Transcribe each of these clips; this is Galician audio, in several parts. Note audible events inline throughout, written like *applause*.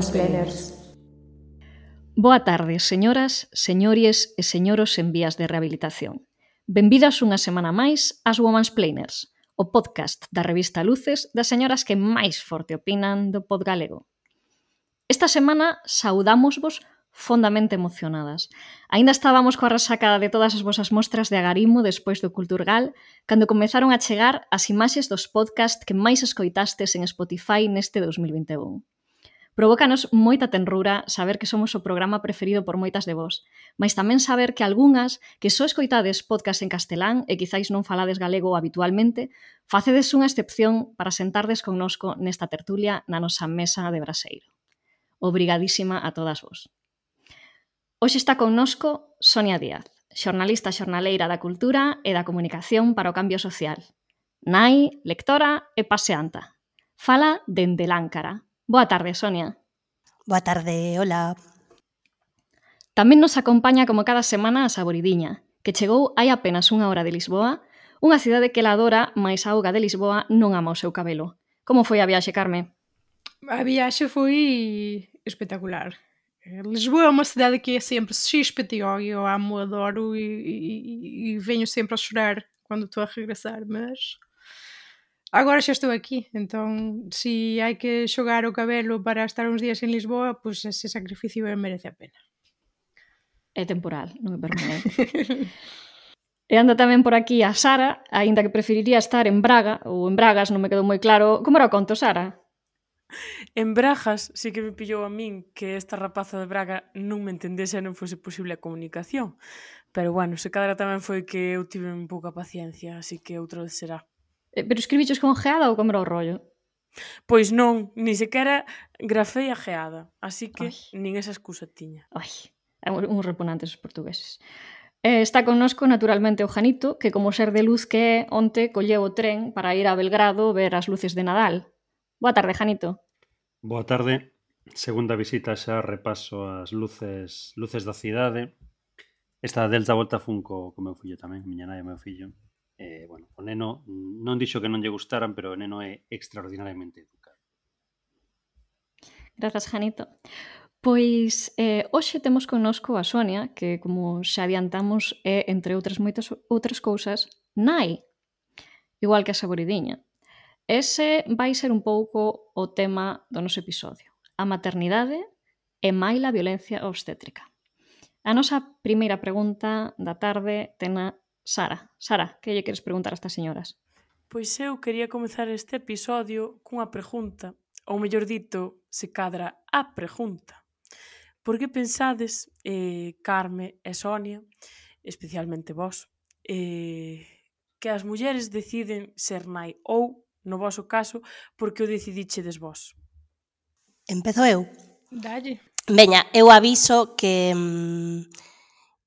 Women's Planners. Boa tarde, señoras, señores e señoros en vías de rehabilitación. Benvidas unha semana máis ás Women's Planers, o podcast da revista Luces das señoras que máis forte opinan do pod galego. Esta semana saudámosvos fondamente emocionadas. Aínda estábamos coa resaca de todas as vosas mostras de agarimo despois do Culturgal, cando comezaron a chegar as imaxes dos podcast que máis escoitastes en Spotify neste 2021. Provócanos moita tenrura saber que somos o programa preferido por moitas de vós, mas tamén saber que algunhas que só escoitades podcast en castelán e quizáis non falades galego habitualmente, facedes unha excepción para sentardes connosco nesta tertulia na nosa mesa de braseiro. Obrigadísima a todas vós. Hoxe está connosco Sonia Díaz, xornalista xornaleira da cultura e da comunicación para o cambio social. Nai, lectora e paseanta. Fala dende Láncara, Boa tarde, Sonia. Boa tarde, hola. Tamén nos acompaña como cada semana a Saboridiña, que chegou hai apenas unha hora de Lisboa, unha cidade que la adora, máis a auga de Lisboa non ama o seu cabelo. Como foi a viaxe, Carme? A viaxe foi espectacular. Lisboa é uma cidade que é sempre XPTO e eu amo, adoro e, e, e venho sempre a chorar quando estou a regressar, mas Agora xa estou aquí, entón, se hai que xogar o cabelo para estar uns días en Lisboa, pois pues ese sacrificio eh, merece a pena. É temporal, non é permanente. E anda tamén por aquí a Sara, aínda que preferiría estar en Braga ou en Bragas, non me quedou moi claro. Como era o conto, Sara? En Bragas sí que me pillou a min que esta rapaza de Braga non me entendese e non fose posible a comunicación. Pero bueno, se cadra tamén foi que eu tive un pouca paciencia, así que outra vez será. Eh, pero escribiches con geada ou con o rollo? Pois non, ni sequera grafei a geada, así que Ai. nin esa excusa tiña. Ai, un reponantes os portugueses. Eh, está connosco naturalmente o Janito, que como ser de luz que é, onte colleu o tren para ir a Belgrado ver as luces de Nadal. Boa tarde, Janito. Boa tarde. Segunda visita xa repaso as luces luces da cidade. Esta delta volta fun co, co meu fillo tamén, miña nai e meu fillo. Eh, bueno, o neno non dixo que non lle gustaran, pero o neno é extraordinariamente educado. Grazas, Janito. Pois eh, hoxe temos connosco a Sonia, que como xa adiantamos é, entre outras moitas outras cousas, nai, igual que a saboridiña. Ese vai ser un pouco o tema do noso episodio, a maternidade e mai a violencia obstétrica. A nosa primeira pregunta da tarde tena Sara, Sara, que lle queres preguntar a estas señoras? Pois eu quería comezar este episodio cunha pregunta, ou mellor dito, se cadra a pregunta. Por que pensades, eh, Carme e Sonia, especialmente vos, eh, que as mulleres deciden ser nai ou, no vosso caso, porque o decidichedes vos? Empezo eu. Dalle. Veña, eu aviso que... Mmm,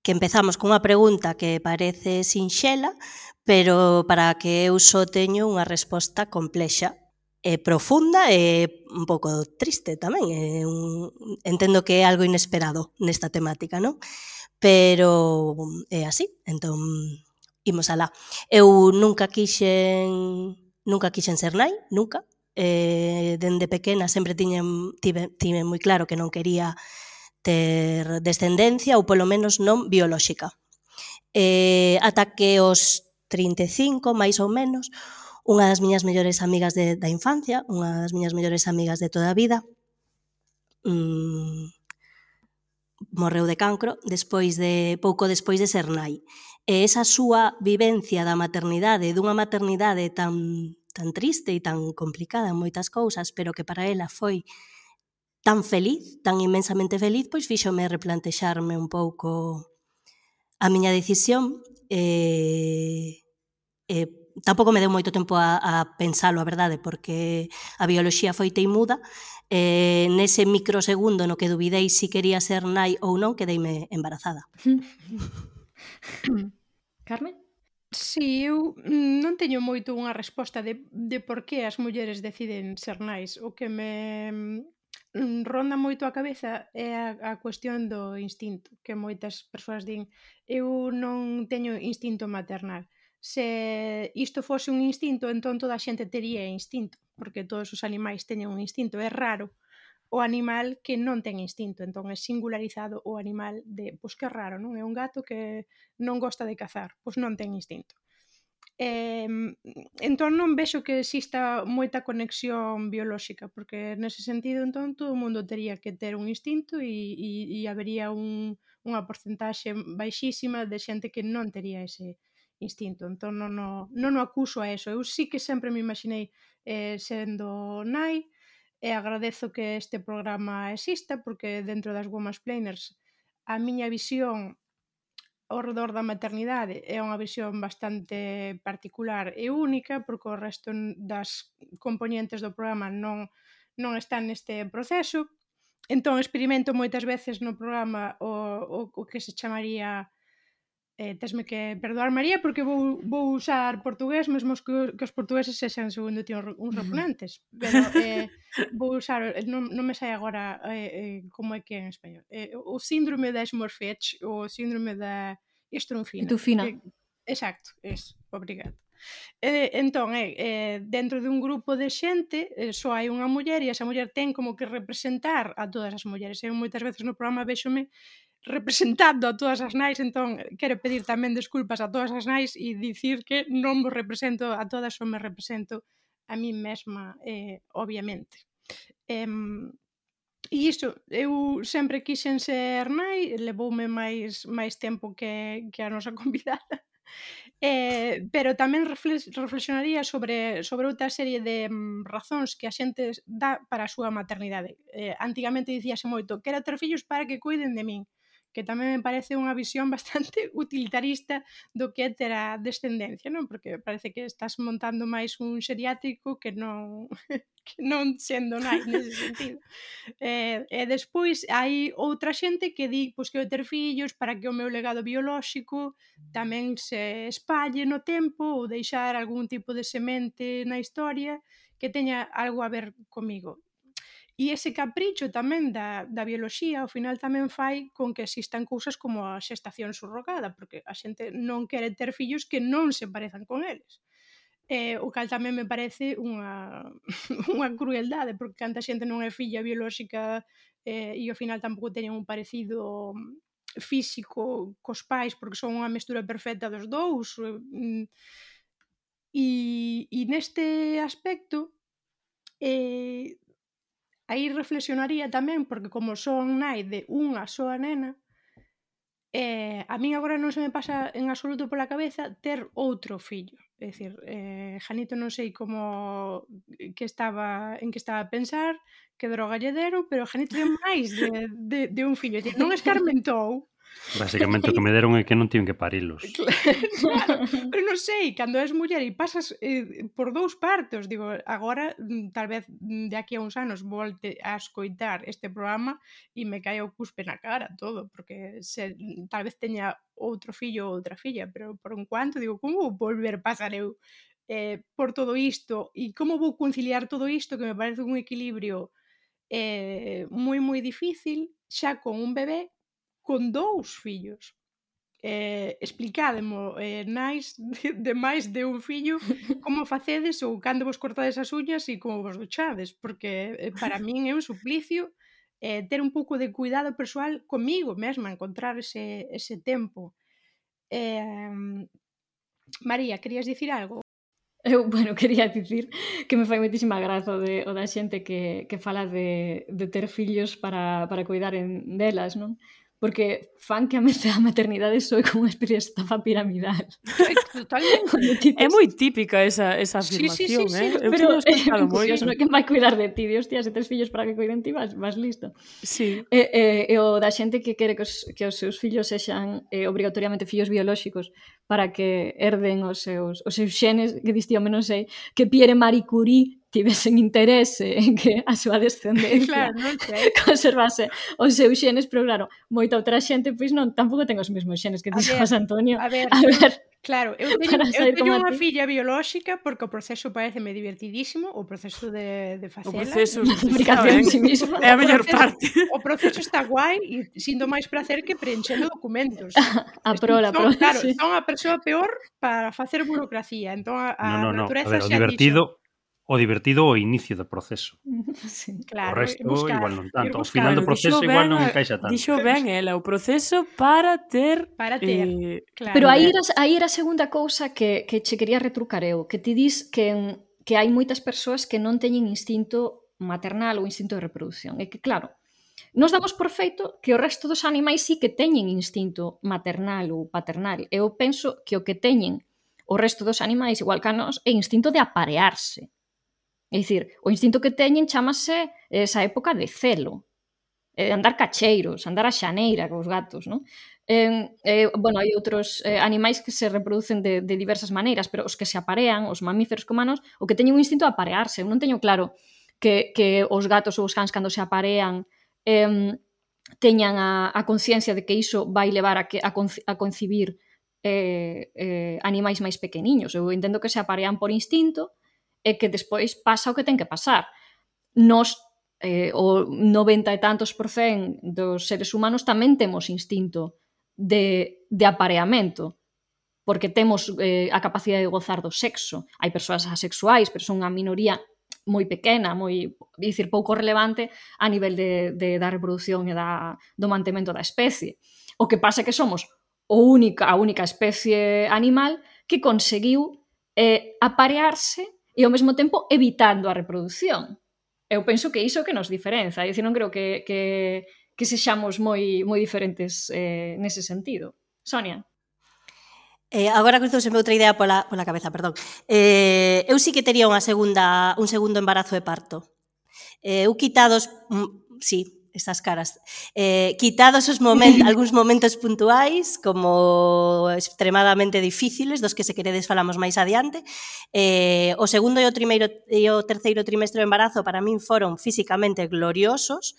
que empezamos cunha pregunta que parece sinxela, pero para que eu só teño unha resposta complexa e profunda e un pouco triste tamén. É un, entendo que é algo inesperado nesta temática, non? Pero é así, entón imos alá. Eu nunca quixen nunca quixen ser nai, nunca. Eh, dende pequena sempre tiñen, tive, tive moi claro que non quería ter descendencia ou polo menos non biolóxica. Eh, ata que os 35, máis ou menos, unha das miñas mellores amigas de, da infancia, unha das miñas mellores amigas de toda a vida, mm, morreu de cancro despois de pouco despois de ser nai. E esa súa vivencia da maternidade, dunha maternidade tan tan triste e tan complicada en moitas cousas, pero que para ela foi tan feliz, tan inmensamente feliz, pois fíxome replantexarme un pouco a miña decisión e, e tampouco me deu moito tempo a, a pensalo, a verdade, porque a bioloxía foi teimuda eh, nese microsegundo no que dubidei se si quería ser nai ou non, quedeime embarazada. *coughs* Carmen? Si, sí, eu non teño moito unha resposta de, de por que as mulleres deciden ser nais. O que me Mm, ronda moito a cabeza é a, a cuestión do instinto, que moitas persoas din eu non teño instinto maternal. Se isto fose un instinto, entón toda a xente tería instinto, porque todos os animais teñen un instinto. É raro o animal que non ten instinto, entón é singularizado o animal de, pois que raro, non? É un gato que non gosta de cazar, pois non ten instinto eh, entón non vexo que exista moita conexión biolóxica, porque nese sentido entón todo o mundo tería que ter un instinto e, e, e habería un, unha porcentaxe baixísima de xente que non tería ese instinto. Entón non, non, non o acuso a eso. Eu sí que sempre me imaginei eh, sendo nai e agradezo que este programa exista porque dentro das Women's Planers a miña visión ao redor da maternidade é unha visión bastante particular e única porque o resto das componentes do programa non, non están neste proceso. Entón experimento moitas veces no programa o, o, o que se chamaría eh, tesme que perdoar María porque vou, vou usar portugués mesmo que, que os portugueses sexan segundo ti uns reponentes pero *laughs* eh, vou usar non, non me sai agora eh, eh, como é que é en español eh, o síndrome da morfetes o síndrome da estrunfina Etufina. Eh, exacto, es, obrigado Eh, entón, eh, eh, dentro dun grupo de xente eh, só hai unha muller e esa muller ten como que representar a todas as mulleres. Eu moitas veces no programa véxome representando a todas as nais, entón eh, quero pedir tamén desculpas a todas as nais e dicir que non vos represento a todas, só me represento a mí mesma, eh, obviamente. Eh, E iso, eu sempre quixen ser nai, levoume máis máis tempo que, que a nosa *laughs* convidada. Eh, pero tamén reflex, reflexionaría sobre, sobre outra serie de mm, razóns que a xente dá para a súa maternidade. Eh, antigamente dicíase moito, quero ter fillos para que cuiden de min que tamén me parece unha visión *laughs* bastante utilitarista do que é ter a descendencia, non? Porque parece que estás montando máis un xeriátrico que non *laughs* que non sendo nai nese *laughs* sentido. Eh, e despois hai outra xente que di pois, que eu ter fillos para que o meu legado biolóxico tamén se espalle no tempo ou deixar algún tipo de semente na historia que teña algo a ver comigo. E ese capricho tamén da, da bioloxía ao final tamén fai con que existan cousas como a xestación surrogada, porque a xente non quere ter fillos que non se parezan con eles. Eh, o cal tamén me parece unha, *laughs* unha crueldade, porque canta xente non é filla biolóxica eh, e ao final tampouco teñen un parecido mm, físico cos pais porque son unha mestura perfecta dos dous eh, mm. e, e neste aspecto eh, aí reflexionaría tamén porque como son nai de unha soa nena eh, a min agora non se me pasa en absoluto pola cabeza ter outro fillo. É dicir, eh, Janito non sei como que estaba en que estaba a pensar que droga lle deron, pero Janito é máis de, de, de un fillo, dicir, non escarmentou. Basicamente o que me deron é que non tiven que parilos. *laughs* Claro, pero non sei, cando és muller e pasas eh, por dous partos, digo, agora mm, tal vez mm, de aquí a uns anos volte a escoitar este programa e me cae o cuspe na cara todo, porque se, mm, tal vez teña outro fillo ou outra filla, pero por un cuanto digo, como vou volver pasar eu eh, por todo isto e como vou conciliar todo isto que me parece un equilibrio eh, moi moi difícil xa con un bebé con dous fillos eh, explicádemo eh, nais de, de máis de un fillo *laughs* como facedes ou cando vos cortades as uñas e como vos duchades porque eh, para min é un suplicio eh, ter un pouco de cuidado persoal comigo mesma, encontrar ese, ese tempo eh, María, querías dicir algo? Eu, bueno, *laughs* quería dicir que me fai moitísima graza de, o da xente que, que fala de, de ter fillos para, para cuidar en, delas, non? porque fan que *laughs* a maternidade soe como unha especie de estafa piramidal. Totalmente. *laughs* É moi típica esa, esa afirmación, sí, sí, sí, sí, eh? Eu pero, *laughs* eh, moi. Dios, no, quen vai cuidar de ti? Dios, tía, se tres fillos para que cuiden ti, vas, vas listo. Sí. E, eh, eh, o da xente que quere que os, que os seus fillos sexan eh, obrigatoriamente fillos biolóxicos, para que herden os seus, os seus xenes, que distíame, non sei, que Pierre Marie Curie tivesen interese en que a súa descendencia *laughs* claro, non sei. *laughs* conservase os seus xenes, pero claro, moita outra xente pois non, tampouco ten os mesmos xenes que ti José Antonio. A ver, a ver Claro, eu *laughs* teño, eu teño unha filla biolóxica porque o proceso pareceme divertidísimo, o proceso de, de facela. O proceso de fabricación en si mismo. É a mellor parte. O proceso está guai e sinto máis placer que preenchendo documentos. *laughs* A prola, a prola. Claro, sí. son a persoa peor para facer burocracia. Entón, a, a no, no, no. natureza a ver, o divertido, o divertido o inicio do proceso. *laughs* Sí, claro, o resto buscar, igual non tanto. O final do proceso dixo igual ben, non eh, encaixa tanto. Dixo ben ela, o proceso para ter... Para ter, eh, claro. Pero aí era, aí era a segunda cousa que, que che quería retrucar eu, que ti dis que, que hai moitas persoas que non teñen instinto maternal ou instinto de reproducción. É que, claro, nos damos por feito que o resto dos animais sí que teñen instinto maternal ou paternal. Eu penso que o que teñen o resto dos animais, igual que a nós, é instinto de aparearse É dicir, o instinto que teñen chamase esa época de celo, eh, andar cacheiros, andar a xaneira cos gatos, non? Eh, eh, bueno, hai outros eh, animais que se reproducen de, de diversas maneiras, pero os que se aparean, os mamíferos comanos, o que teñen un instinto de aparearse. Eu non teño claro que, que os gatos ou os cans cando se aparean eh, teñan a, a conciencia de que iso vai levar a, que, a, conci, a concibir eh, eh, animais máis pequeniños. Eu entendo que se aparean por instinto, e que despois pasa o que ten que pasar. Nos eh, o 90 e tantos por cen dos seres humanos tamén temos instinto de, de apareamento porque temos eh, a capacidade de gozar do sexo. Hai persoas asexuais, pero son unha minoría moi pequena, moi, dicir, pouco relevante a nivel de, de da reproducción e da, do mantemento da especie. O que pasa é que somos o única, a única especie animal que conseguiu eh, aparearse e ao mesmo tempo evitando a reprodución. Eu penso que iso é que nos diferenza, é dicir, non creo que, que, que sexamos moi, moi diferentes eh, nese sentido. Sonia. Eh, agora cruzouseme outra idea pola, pola cabeza, perdón. Eh, eu sí que tería unha segunda, un segundo embarazo de parto. Eh, eu quitados, mm, sí, esas caras. Eh, quitados os moment, *laughs* algúns momentos puntuais, como extremadamente difíciles, dos que se queredes falamos máis adiante, eh, o segundo e o, primeiro, e o terceiro trimestre do embarazo para min foron físicamente gloriosos,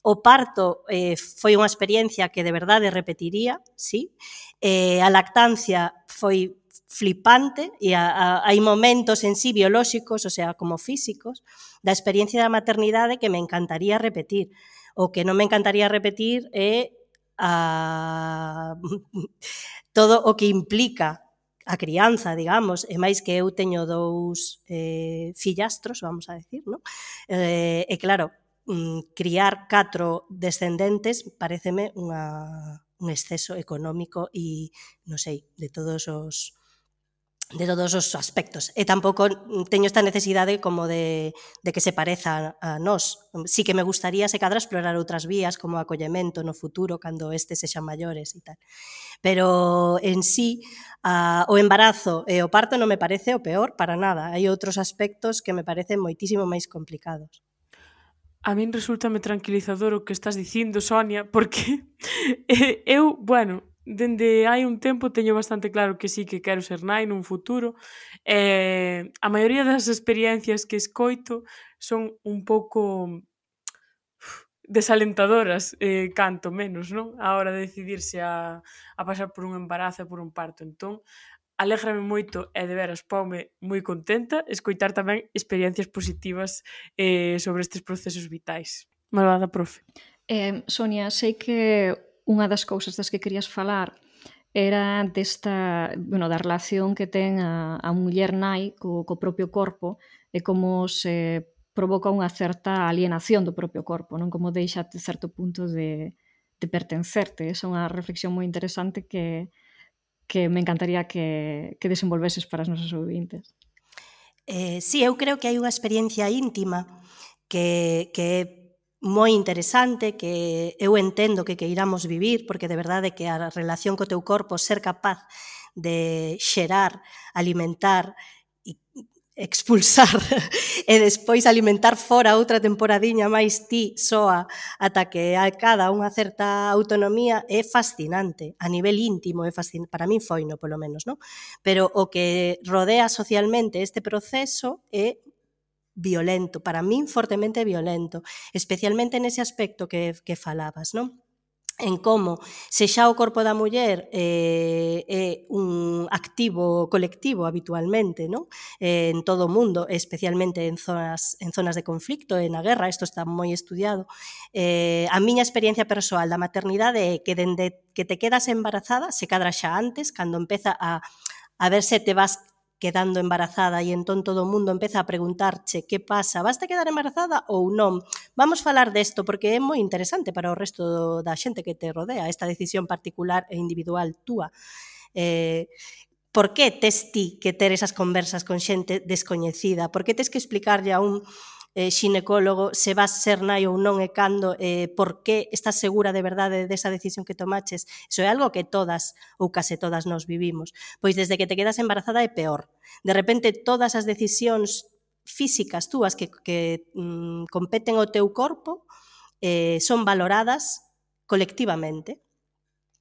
o parto eh, foi unha experiencia que de verdade repetiría, sí, eh, a lactancia foi flipante e a, a, hai momentos en sí biolóxicos, o sea, como físicos, da experiencia da maternidade que me encantaría repetir. O que non me encantaría repetir é a, *laughs* todo o que implica a crianza, digamos, e máis que eu teño dous eh, fillastros, vamos a decir, no? Eh, e claro, mm, criar catro descendentes pareceme unha, un exceso económico e, non sei, de todos os de todos os aspectos. E tampouco teño esta necesidade como de, de que se pareza a nós. Sí que me gustaría, se cadra, explorar outras vías como o acollemento no futuro, cando estes sexan maiores e tal. Pero en sí, a, o embarazo e o parto non me parece o peor para nada. Hai outros aspectos que me parecen moitísimo máis complicados. A min resultame tranquilizador o que estás dicindo, Sonia, porque *laughs* eu, bueno, dende hai un tempo teño bastante claro que sí que quero ser nai nun futuro. Eh, a maioría das experiencias que escoito son un pouco desalentadoras, eh, canto menos, non? A hora de decidirse a, a pasar por un embarazo e por un parto. Entón, alégrame moito e de veras paume moi contenta escoitar tamén experiencias positivas eh, sobre estes procesos vitais. Malvada profe. Eh, Sonia, sei que unha das cousas das que querías falar era desta, bueno, da relación que ten a, a muller nai co, co propio corpo e como se provoca unha certa alienación do propio corpo, non como deixa a certo punto de, de pertencerte. Esa é unha reflexión moi interesante que, que me encantaría que, que desenvolveses para os nosos ouvintes. Eh, sí, eu creo que hai unha experiencia íntima que, que é moi interesante que eu entendo que queiramos vivir, porque de verdade que a relación co teu corpo ser capaz de xerar, alimentar e expulsar *laughs* e despois alimentar fora outra temporadiña máis ti soa ata que a cada unha certa autonomía é fascinante a nivel íntimo é fascinante para min foi no polo menos, non? Pero o que rodea socialmente este proceso é violento, para min fortemente violento, especialmente nese aspecto que, que falabas, non? en como se xa o corpo da muller eh, é un activo colectivo habitualmente non? Eh, en todo o mundo, especialmente en zonas, en zonas de conflicto, e na guerra, isto está moi estudiado. Eh, a miña experiencia persoal da maternidade é que dende que te quedas embarazada, se cadra xa antes, cando empeza a, a ver se te vas quedando embarazada e entón todo o mundo empeza a preguntarche que pasa, basta quedar embarazada ou non? Vamos falar desto porque é moi interesante para o resto da xente que te rodea esta decisión particular e individual túa. Eh, por que tes ti que ter esas conversas con xente descoñecida? Por que tes que explicarlle a un eh, xinecólogo, se vas ser nai ou non e cando, eh, por que estás segura de verdade desa decisión que tomaches. Iso é algo que todas ou case todas nos vivimos. Pois desde que te quedas embarazada é peor. De repente todas as decisións físicas túas que, que mm, competen ao teu corpo eh, son valoradas colectivamente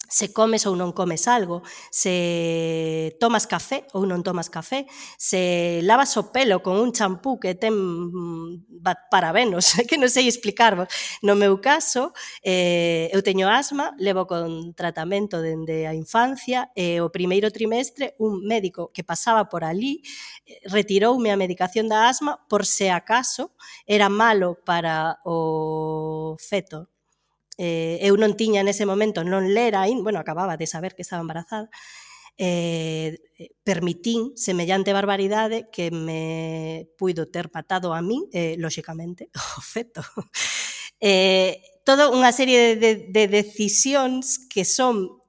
se comes ou non comes algo, se tomas café ou non tomas café, se lavas o pelo con un champú que ten mm, parabenos, *laughs* que non sei explicarvos. No meu caso, eh, eu teño asma, levo con tratamento dende a infancia, e eh, o primeiro trimestre un médico que pasaba por ali eh, retiroume a medicación da asma por se acaso era malo para o feto eh, eu non tiña nese momento, non lera bueno, acababa de saber que estaba embarazada, eh, permitín semellante barbaridade que me puido ter patado a min, eh, lóxicamente, *laughs* o feto. Eh, toda unha serie de, de, de decisións que son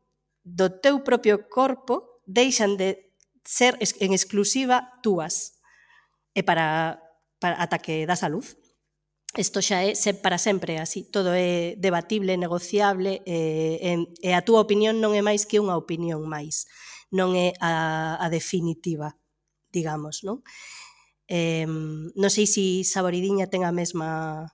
do teu propio corpo deixan de ser en exclusiva túas e para, para ata que das a luz. Isto xa é para sempre así, todo é debatible, negociable eh, e, e, e eh, a túa opinión non é máis que unha opinión máis, non é a, a definitiva, digamos, non? Eh, non sei se Saboridiña ten a mesma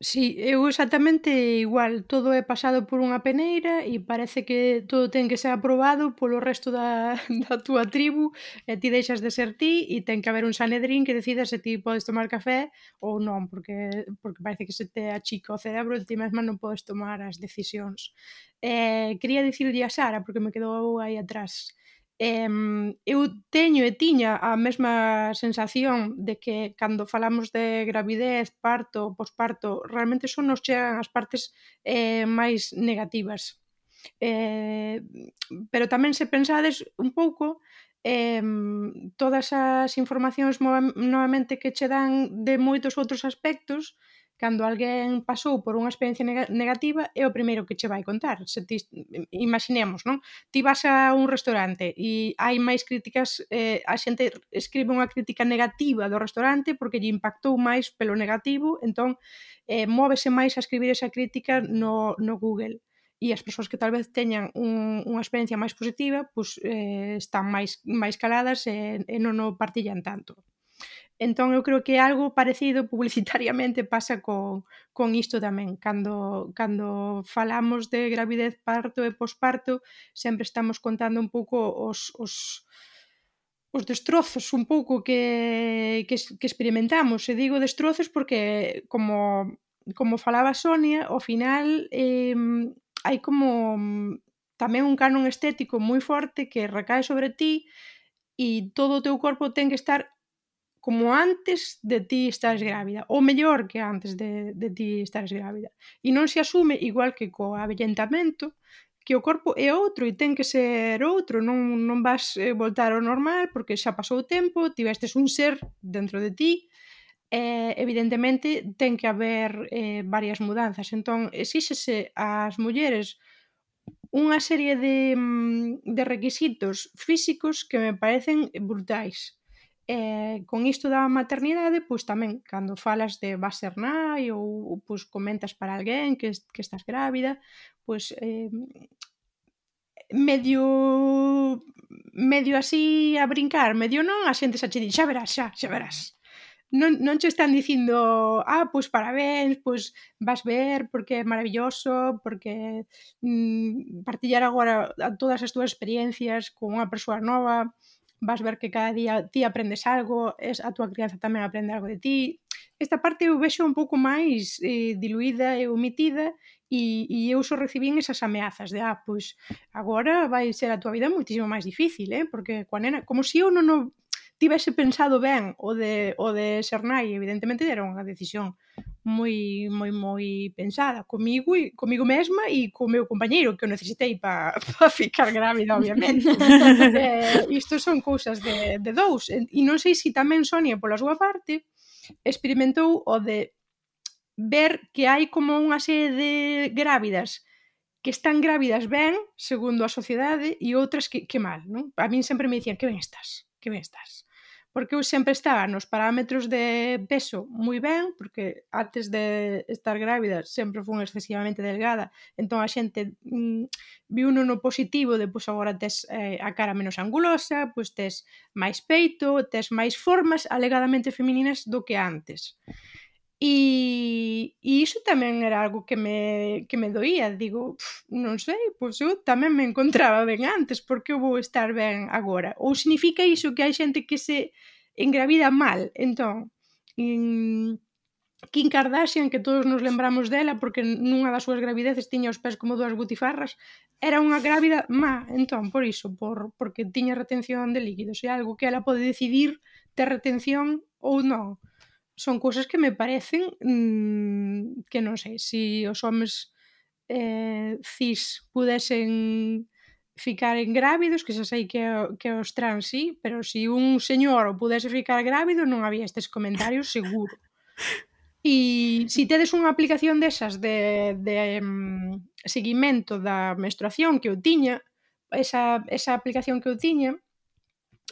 Sí, eu exactamente igual, todo é pasado por unha peneira e parece que todo ten que ser aprobado polo resto da, *laughs* da túa tribu e ti deixas de ser ti e ten que haber un sanedrín que decida se ti podes tomar café ou non, porque, porque parece que se te achica o cerebro e ti mesma non podes tomar as decisións. Eh, quería dicirlle a Sara, porque me quedou aí atrás, eh, eu teño e tiña a mesma sensación de que cando falamos de gravidez, parto, posparto, realmente son nos chegan as partes eh, máis negativas. Eh, pero tamén se pensades un pouco eh, todas as informacións novamente que che dan de moitos outros aspectos cando alguén pasou por unha experiencia negativa é o primeiro que che vai contar. Se ti, imaginemos, non? Ti vas a un restaurante e hai máis críticas, eh, a xente escribe unha crítica negativa do restaurante porque lle impactou máis pelo negativo, entón eh, móvese máis a escribir esa crítica no, no Google e as persoas que tal vez teñan un, unha experiencia máis positiva, pois eh, están máis máis caladas e, e non o partillan tanto. Entón eu creo que algo parecido publicitariamente *laughs* pasa con, con isto tamén. Cando, cando falamos de gravidez parto e posparto, sempre estamos contando un pouco os, os, os destrozos un pouco que, que, que experimentamos. E digo destrozos porque, como, como falaba Sonia, ao final eh, hai como mm, tamén un canon estético moi forte que recae sobre ti e todo o teu corpo ten que estar como antes de ti estás grávida, ou mellor que antes de, de ti estás grávida. E non se asume igual que co avellentamento, que o corpo é outro e ten que ser outro, non, non vas eh, voltar ao normal porque xa pasou o tempo, tivestes un ser dentro de ti, eh, evidentemente ten que haber eh, varias mudanzas. Entón, exíxese ás mulleres unha serie de, mm, de requisitos físicos que me parecen brutais Eh, con isto da maternidade, pois tamén, cando falas de vas ser nai ou, pois, comentas para alguén que, que estás grávida, pois eh, medio medio así a brincar, medio non, a xente xa che di, xa verás, xa, xa verás. Non, non che están dicindo, ah, pois parabéns, pois vas ver, porque é maravilloso, porque mm, partillar agora todas as túas experiencias con unha persoa nova, vas ver que cada día ti aprendes algo, es, a túa crianza tamén aprende algo de ti. Esta parte eu vexo un pouco máis eh, diluída e omitida e, e eu só recibín esas ameazas de, ah, pois agora vai ser a túa vida muitísimo máis difícil, eh? porque coa nena, como se si eu non, non tivese pensado ben o de, o de ser nai, evidentemente era unha decisión moi moi moi pensada comigo e comigo mesma e co meu compañeiro que o necesitei para *laughs* pa ficar grávida, obviamente. *laughs* eh, isto son cousas de, de dous e non sei se si tamén Sonia pola súa parte experimentou o de ver que hai como unha serie de grávidas que están grávidas ben, segundo a sociedade, e outras que, que mal, non? A min sempre me dicían, que ben estás, que ben estás porque eu sempre estaba nos parámetros de peso moi ben, porque antes de estar grávida sempre fun excesivamente delgada, entón a xente mm, viu no positivo de pois agora tes eh, a cara menos angulosa, pois tes máis peito, tes máis formas alegadamente femininas do que antes. E, e iso tamén era algo que me, que me doía digo, pff, non sei, pois eu tamén me encontraba ben antes porque eu vou estar ben agora ou significa iso que hai xente que se engravida mal entón en... Kim Kardashian, que todos nos lembramos dela porque nunha das súas gravideces tiña os pés como dúas butifarras, era unha grávida má, entón, por iso, por, porque tiña retención de líquidos, é algo que ela pode decidir ter retención ou non son cousas que me parecen mmm, que non sei, se os homes eh, cis pudesen ficar engrávidos, que xa sei que, que os trans sí, pero se si un señor o pudese ficar grávido non había estes comentarios seguro. *laughs* E se si tedes unha aplicación desas de, de um, seguimento da menstruación que eu tiña, esa, esa aplicación que eu tiña,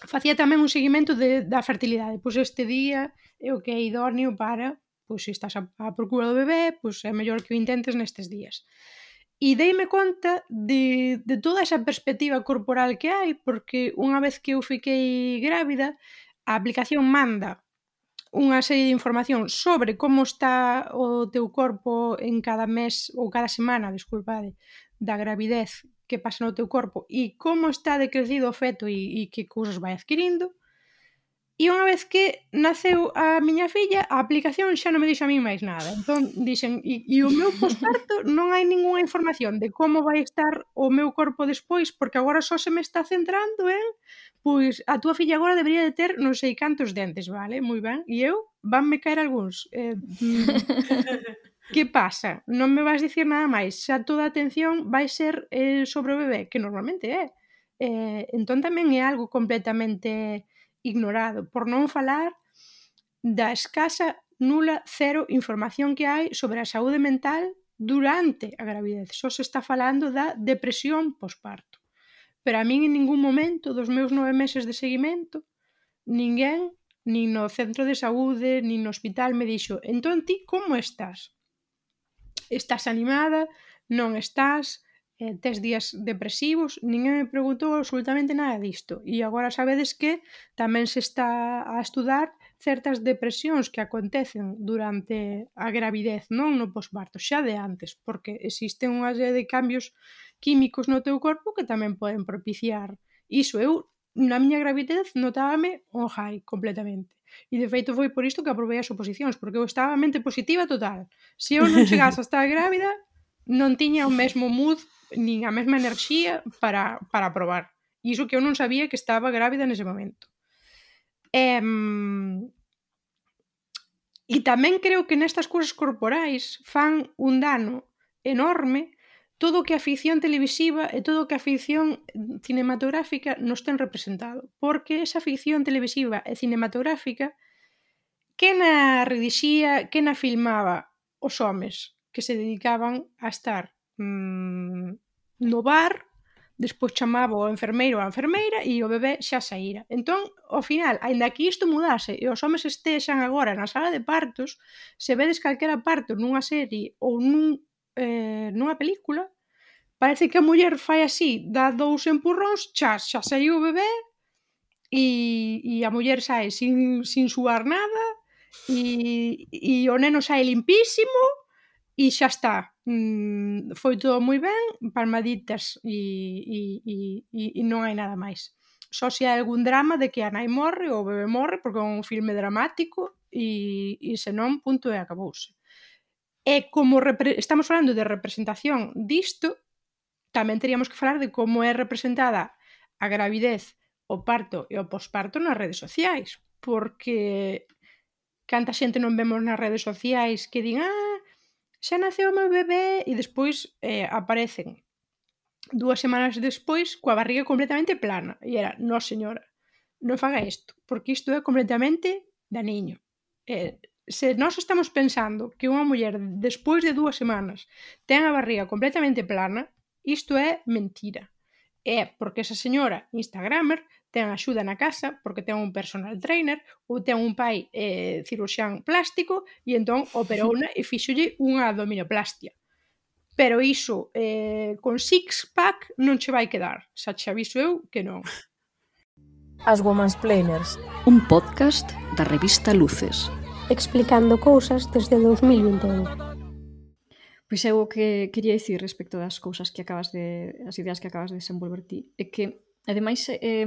facía tamén un seguimento de, da fertilidade. Pois este día e o que é idóneo para, pois se estás a, a procura do bebé, pois é mellor que o intentes nestes días. E deime conta de, de toda esa perspectiva corporal que hai, porque unha vez que eu fiquei grávida, a aplicación manda unha serie de información sobre como está o teu corpo en cada mes ou cada semana, desculpade, da gravidez que pasa no teu corpo e como está decrecido o feto e, e que cousas vai adquirindo E unha vez que naceu a miña filla, a aplicación xa non me dixo a mí máis nada. Entón, dixen, e, e o meu posparto non hai ningunha información de como vai estar o meu corpo despois, porque agora só se me está centrando en, pois, a túa filla agora debería de ter non sei cantos dentes, vale? Moi ben. E eu, vanme caer algúns. Eh, mm, que pasa? Non me vas dicir nada máis. Xa toda a atención vai ser eh, sobre o bebé, que normalmente é. Eh, entón tamén é algo completamente ignorado, por non falar da escasa, nula, cero información que hai sobre a saúde mental durante a gravidez. Só se está falando da depresión posparto. Pero a min en ningún momento dos meus nove meses de seguimento ninguén, nin no centro de saúde, nin no hospital me dixo entón ti como estás? Estás animada? Non estás? eh, tes días depresivos, ninguén me preguntou absolutamente nada disto. E agora sabedes que tamén se está a estudar certas depresións que acontecen durante a gravidez, non no posparto, xa de antes, porque existen unha serie de cambios químicos no teu corpo que tamén poden propiciar iso. Eu na miña gravidez notábame on high completamente. E de feito foi por isto que aprobei as oposicións, porque eu estaba mente positiva total. Se eu non chegase a estar grávida, non tiña o mesmo mood nin a mesma enerxía para, para probar. Iso que eu non sabía que estaba grávida nese momento. E, e tamén creo que nestas cousas corporais fan un dano enorme todo o que a ficción televisiva e todo o que a ficción cinematográfica nos ten representado. Porque esa ficción televisiva e cinematográfica que na redixía, que na filmaba os homes, que se dedicaban a estar mmm, no bar despois chamaba o enfermeiro a enfermeira e o bebé xa saíra. Entón, ao final, aínda que isto mudase e os homes estexan agora na sala de partos, se vedes calquera parto nunha serie ou nun, eh, nunha película, parece que a muller fai así, dá dous empurróns, xa, xa saiu o bebé e, e a muller sae sin, sin suar nada e, e o neno sae limpísimo e xa está. Mm, foi todo moi ben, palmaditas e, e, e, e, e non hai nada máis. Só se hai algún drama de que a nai morre ou o bebé morre, porque é un filme dramático, e, e senón, punto e acabouse. E como estamos falando de representación disto, tamén teríamos que falar de como é representada a gravidez, o parto e o posparto nas redes sociais, porque canta xente non vemos nas redes sociais que din ah, xa naceu o meu bebé e despois eh, aparecen dúas semanas despois coa barriga completamente plana. E era, no señora, non faga isto porque isto é completamente daniño eh, se nós estamos pensando que unha muller despois de dúas semanas ten a barriga completamente plana isto é mentira. É porque esa señora instagramer ten axuda na casa porque ten un personal trainer ou ten un pai eh, ciruxán plástico e entón operouna e fixolle unha abdominoplastia. Pero iso eh, con six-pack non che vai quedar. Xa che aviso eu que non. As Woman's Planers. Un podcast da revista Luces. Explicando cousas desde 2021. Pois eu o que quería dicir respecto das cousas que acabas de as ideas que acabas de desenvolver ti é que Ademais, eh,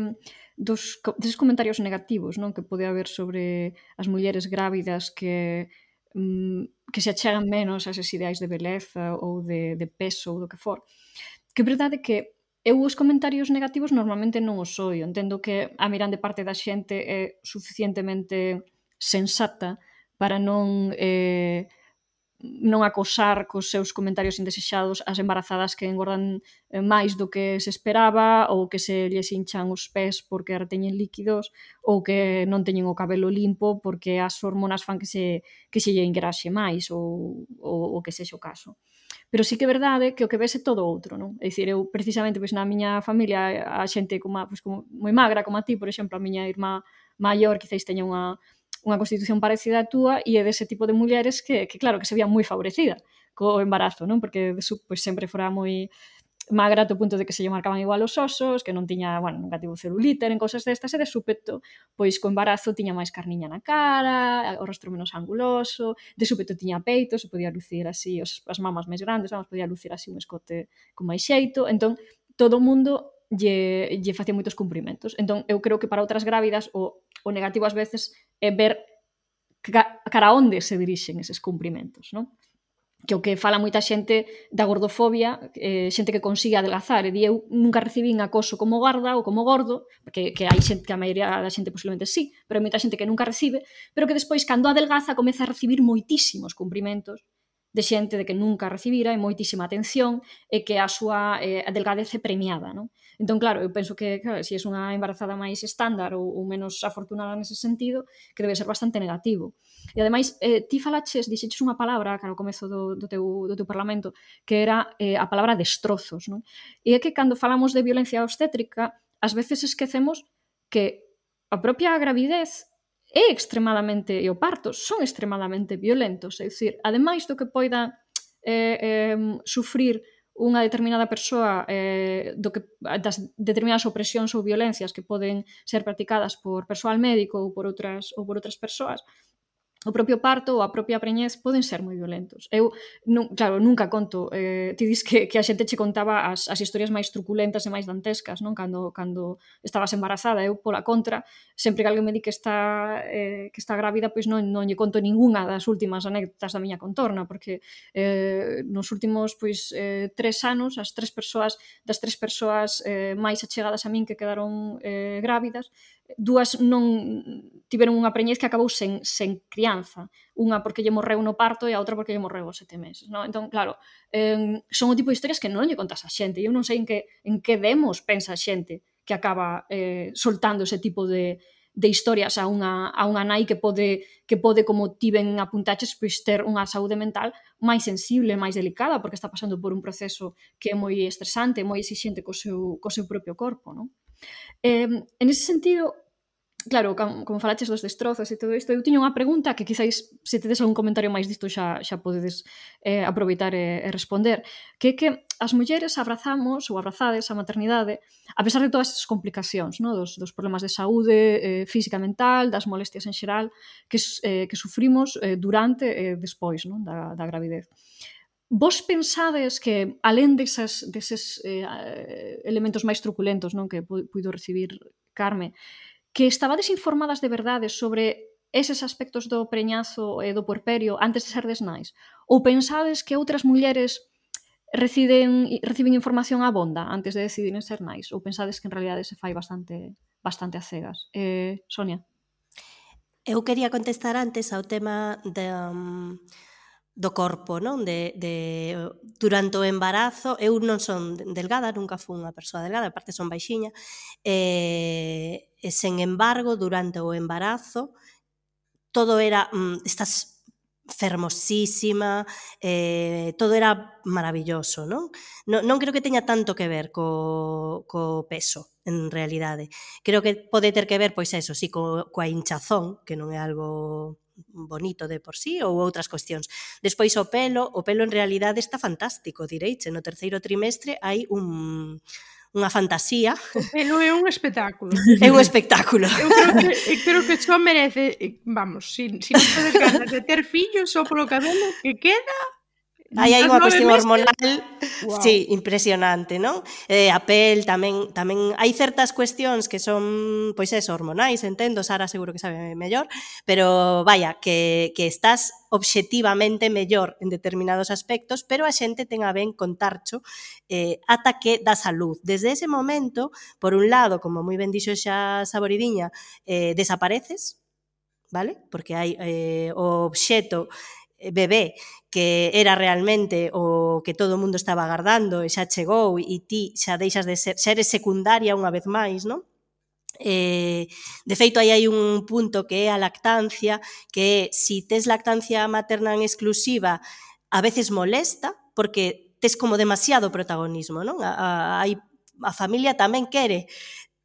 dos, deses comentarios negativos non que pode haber sobre as mulleres grávidas que mm, que se achegan menos a eses ideais de beleza ou de, de peso ou do que for. Que verdade que eu os comentarios negativos normalmente non os oio. Entendo que a mirande parte da xente é suficientemente sensata para non eh, non acosar cos seus comentarios indesexados as embarazadas que engordan eh, máis do que se esperaba ou que se lles hinchan os pés porque reteñen líquidos ou que non teñen o cabelo limpo porque as hormonas fan que se, que se lle engraxe máis ou, ou, ou que sexa o caso pero sí que é verdade que o que vese todo outro, non? É dicir, eu precisamente pois na miña familia a xente como, pois, como moi magra como a ti, por exemplo, a miña irmá maior quizáis teña unha unha constitución parecida á túa e é dese tipo de mulleres que, que claro, que se vía moi favorecida co embarazo, non? Porque su, pois, sempre fora moi magra to punto de que se lle marcaban igual os osos, que non tiña, bueno, nunca tivo celulite, en cosas destas, e de súpeto, pois co embarazo tiña máis carniña na cara, o rostro menos anguloso, de súpeto tiña peito, se podía lucir así, os, as mamas máis grandes, vamos, podía lucir así un escote con máis xeito, entón, todo o mundo lle, lle facía moitos cumprimentos. Entón, eu creo que para outras grávidas o, o negativo ás veces é ver ca, cara onde se dirixen eses cumprimentos, non? que o que fala moita xente da gordofobia, eh, xente que consigue adelgazar, e di eu nunca recibín acoso como gorda ou como gordo, que, que hai xente que a maioría da xente posiblemente sí, pero hai moita xente que nunca recibe, pero que despois cando adelgaza comeza a recibir moitísimos cumprimentos de xente de que nunca recibira e moitísima atención e que a súa eh, delgadez é premiada, non? Entón, claro, eu penso que, claro, se si é unha embarazada máis estándar ou, ou menos afortunada nese sentido, que debe ser bastante negativo. E ademais, eh, ti falaches, dixeches unha palabra cara ao comezo do, do, teu, do teu parlamento, que era eh, a palabra destrozos, non? E é que cando falamos de violencia obstétrica, ás veces esquecemos que a propia gravidez é extremadamente, e o parto son extremadamente violentos, é dicir, ademais do que poida eh, eh, sufrir unha determinada persoa eh, do que, das determinadas opresións ou violencias que poden ser practicadas por persoal médico ou por outras, ou por outras persoas, o propio parto ou a propia preñez poden ser moi violentos. Eu, nun, claro, nunca conto, eh, ti dis que, que a xente che contaba as, as historias máis truculentas e máis dantescas, non? Cando, cando estabas embarazada, eu pola contra, sempre que alguén me di que está, eh, que está grávida, pois non, non lle conto ningunha das últimas anécdotas da miña contorna, porque eh, nos últimos pois, eh, tres anos, as tres persoas, das tres persoas eh, máis achegadas a min que quedaron eh, grávidas, dúas non tiveron unha preñez que acabou sen, sen crianza. Unha porque lle morreu no parto e a outra porque lle morreu aos sete meses. No? Entón, claro, eh, son o tipo de historias que non lle contas a xente. Eu non sei en que, en que demos pensa a xente que acaba eh, soltando ese tipo de, de historias a unha, a unha nai que pode, que pode como tiben apuntaches, pois ter unha saúde mental máis sensible, máis delicada, porque está pasando por un proceso que é moi estresante, moi exixente co seu, co seu propio corpo, non? Eh, en ese sentido, claro, como, como falaches dos destrozos e todo isto, eu tiño unha pregunta que quizáis se tedes algún comentario máis disto xa, xa podedes eh, aproveitar e, e responder, que é que as mulleres abrazamos ou abrazades a maternidade a pesar de todas as complicacións, no? dos, dos problemas de saúde eh, física e mental, das molestias en xeral que, eh, que sufrimos eh, durante e eh, despois no? da, da gravidez. Vos pensades que, alén desas, deses eh, elementos máis truculentos non que puido recibir Carme, que estabades informadas de verdade sobre eses aspectos do preñazo e do puerperio antes de ser desnais? Ou pensades que outras mulleres reciden, reciben información abonda antes de decidir ser nais? Ou pensades que en realidade se fai bastante bastante a cegas? Eh, Sonia? Eu quería contestar antes ao tema de, um, mm, do corpo, non? De, de, durante o embarazo, eu non son delgada, nunca fui unha persoa delgada, aparte son baixiña, e, e sen embargo, durante o embarazo, todo era, mm, estás fermosísima, eh, todo era maravilloso, non? non? Non creo que teña tanto que ver co, co peso, en realidade. Creo que pode ter que ver, pois, eso, sí, co, coa hinchazón, que non é algo bonito de por sí ou outras cuestións. Despois o pelo, o pelo en realidade está fantástico, direiche, no terceiro trimestre hai un unha fantasía. O pelo é un espectáculo. *laughs* É un espectáculo. Eu creo que, eu creo que só merece, vamos, se si, si non tedes ganas de ter fillos só polo cabelo que queda, Aí hai unha cuestión hormonal, wow. sí, impresionante, non? Eh, a pel tamén, tamén hai certas cuestións que son, pois é, hormonais, entendo, Sara seguro que sabe mellor, pero vaya, que, que estás obxectivamente mellor en determinados aspectos, pero a xente ten a ben contarcho eh, ata que da salud. Desde ese momento, por un lado, como moi ben dixo xa Saboridiña, eh, desapareces, vale? Porque hai eh, o obxeto Eh, bebé que era realmente o que todo o mundo estaba agardando e xa chegou e ti xa deixas de ser, ser secundaria unha vez máis, non? Eh, de feito, aí hai un punto que é a lactancia, que si tes lactancia materna en exclusiva, a veces molesta, porque tes como demasiado protagonismo, non? A, a, a familia tamén quere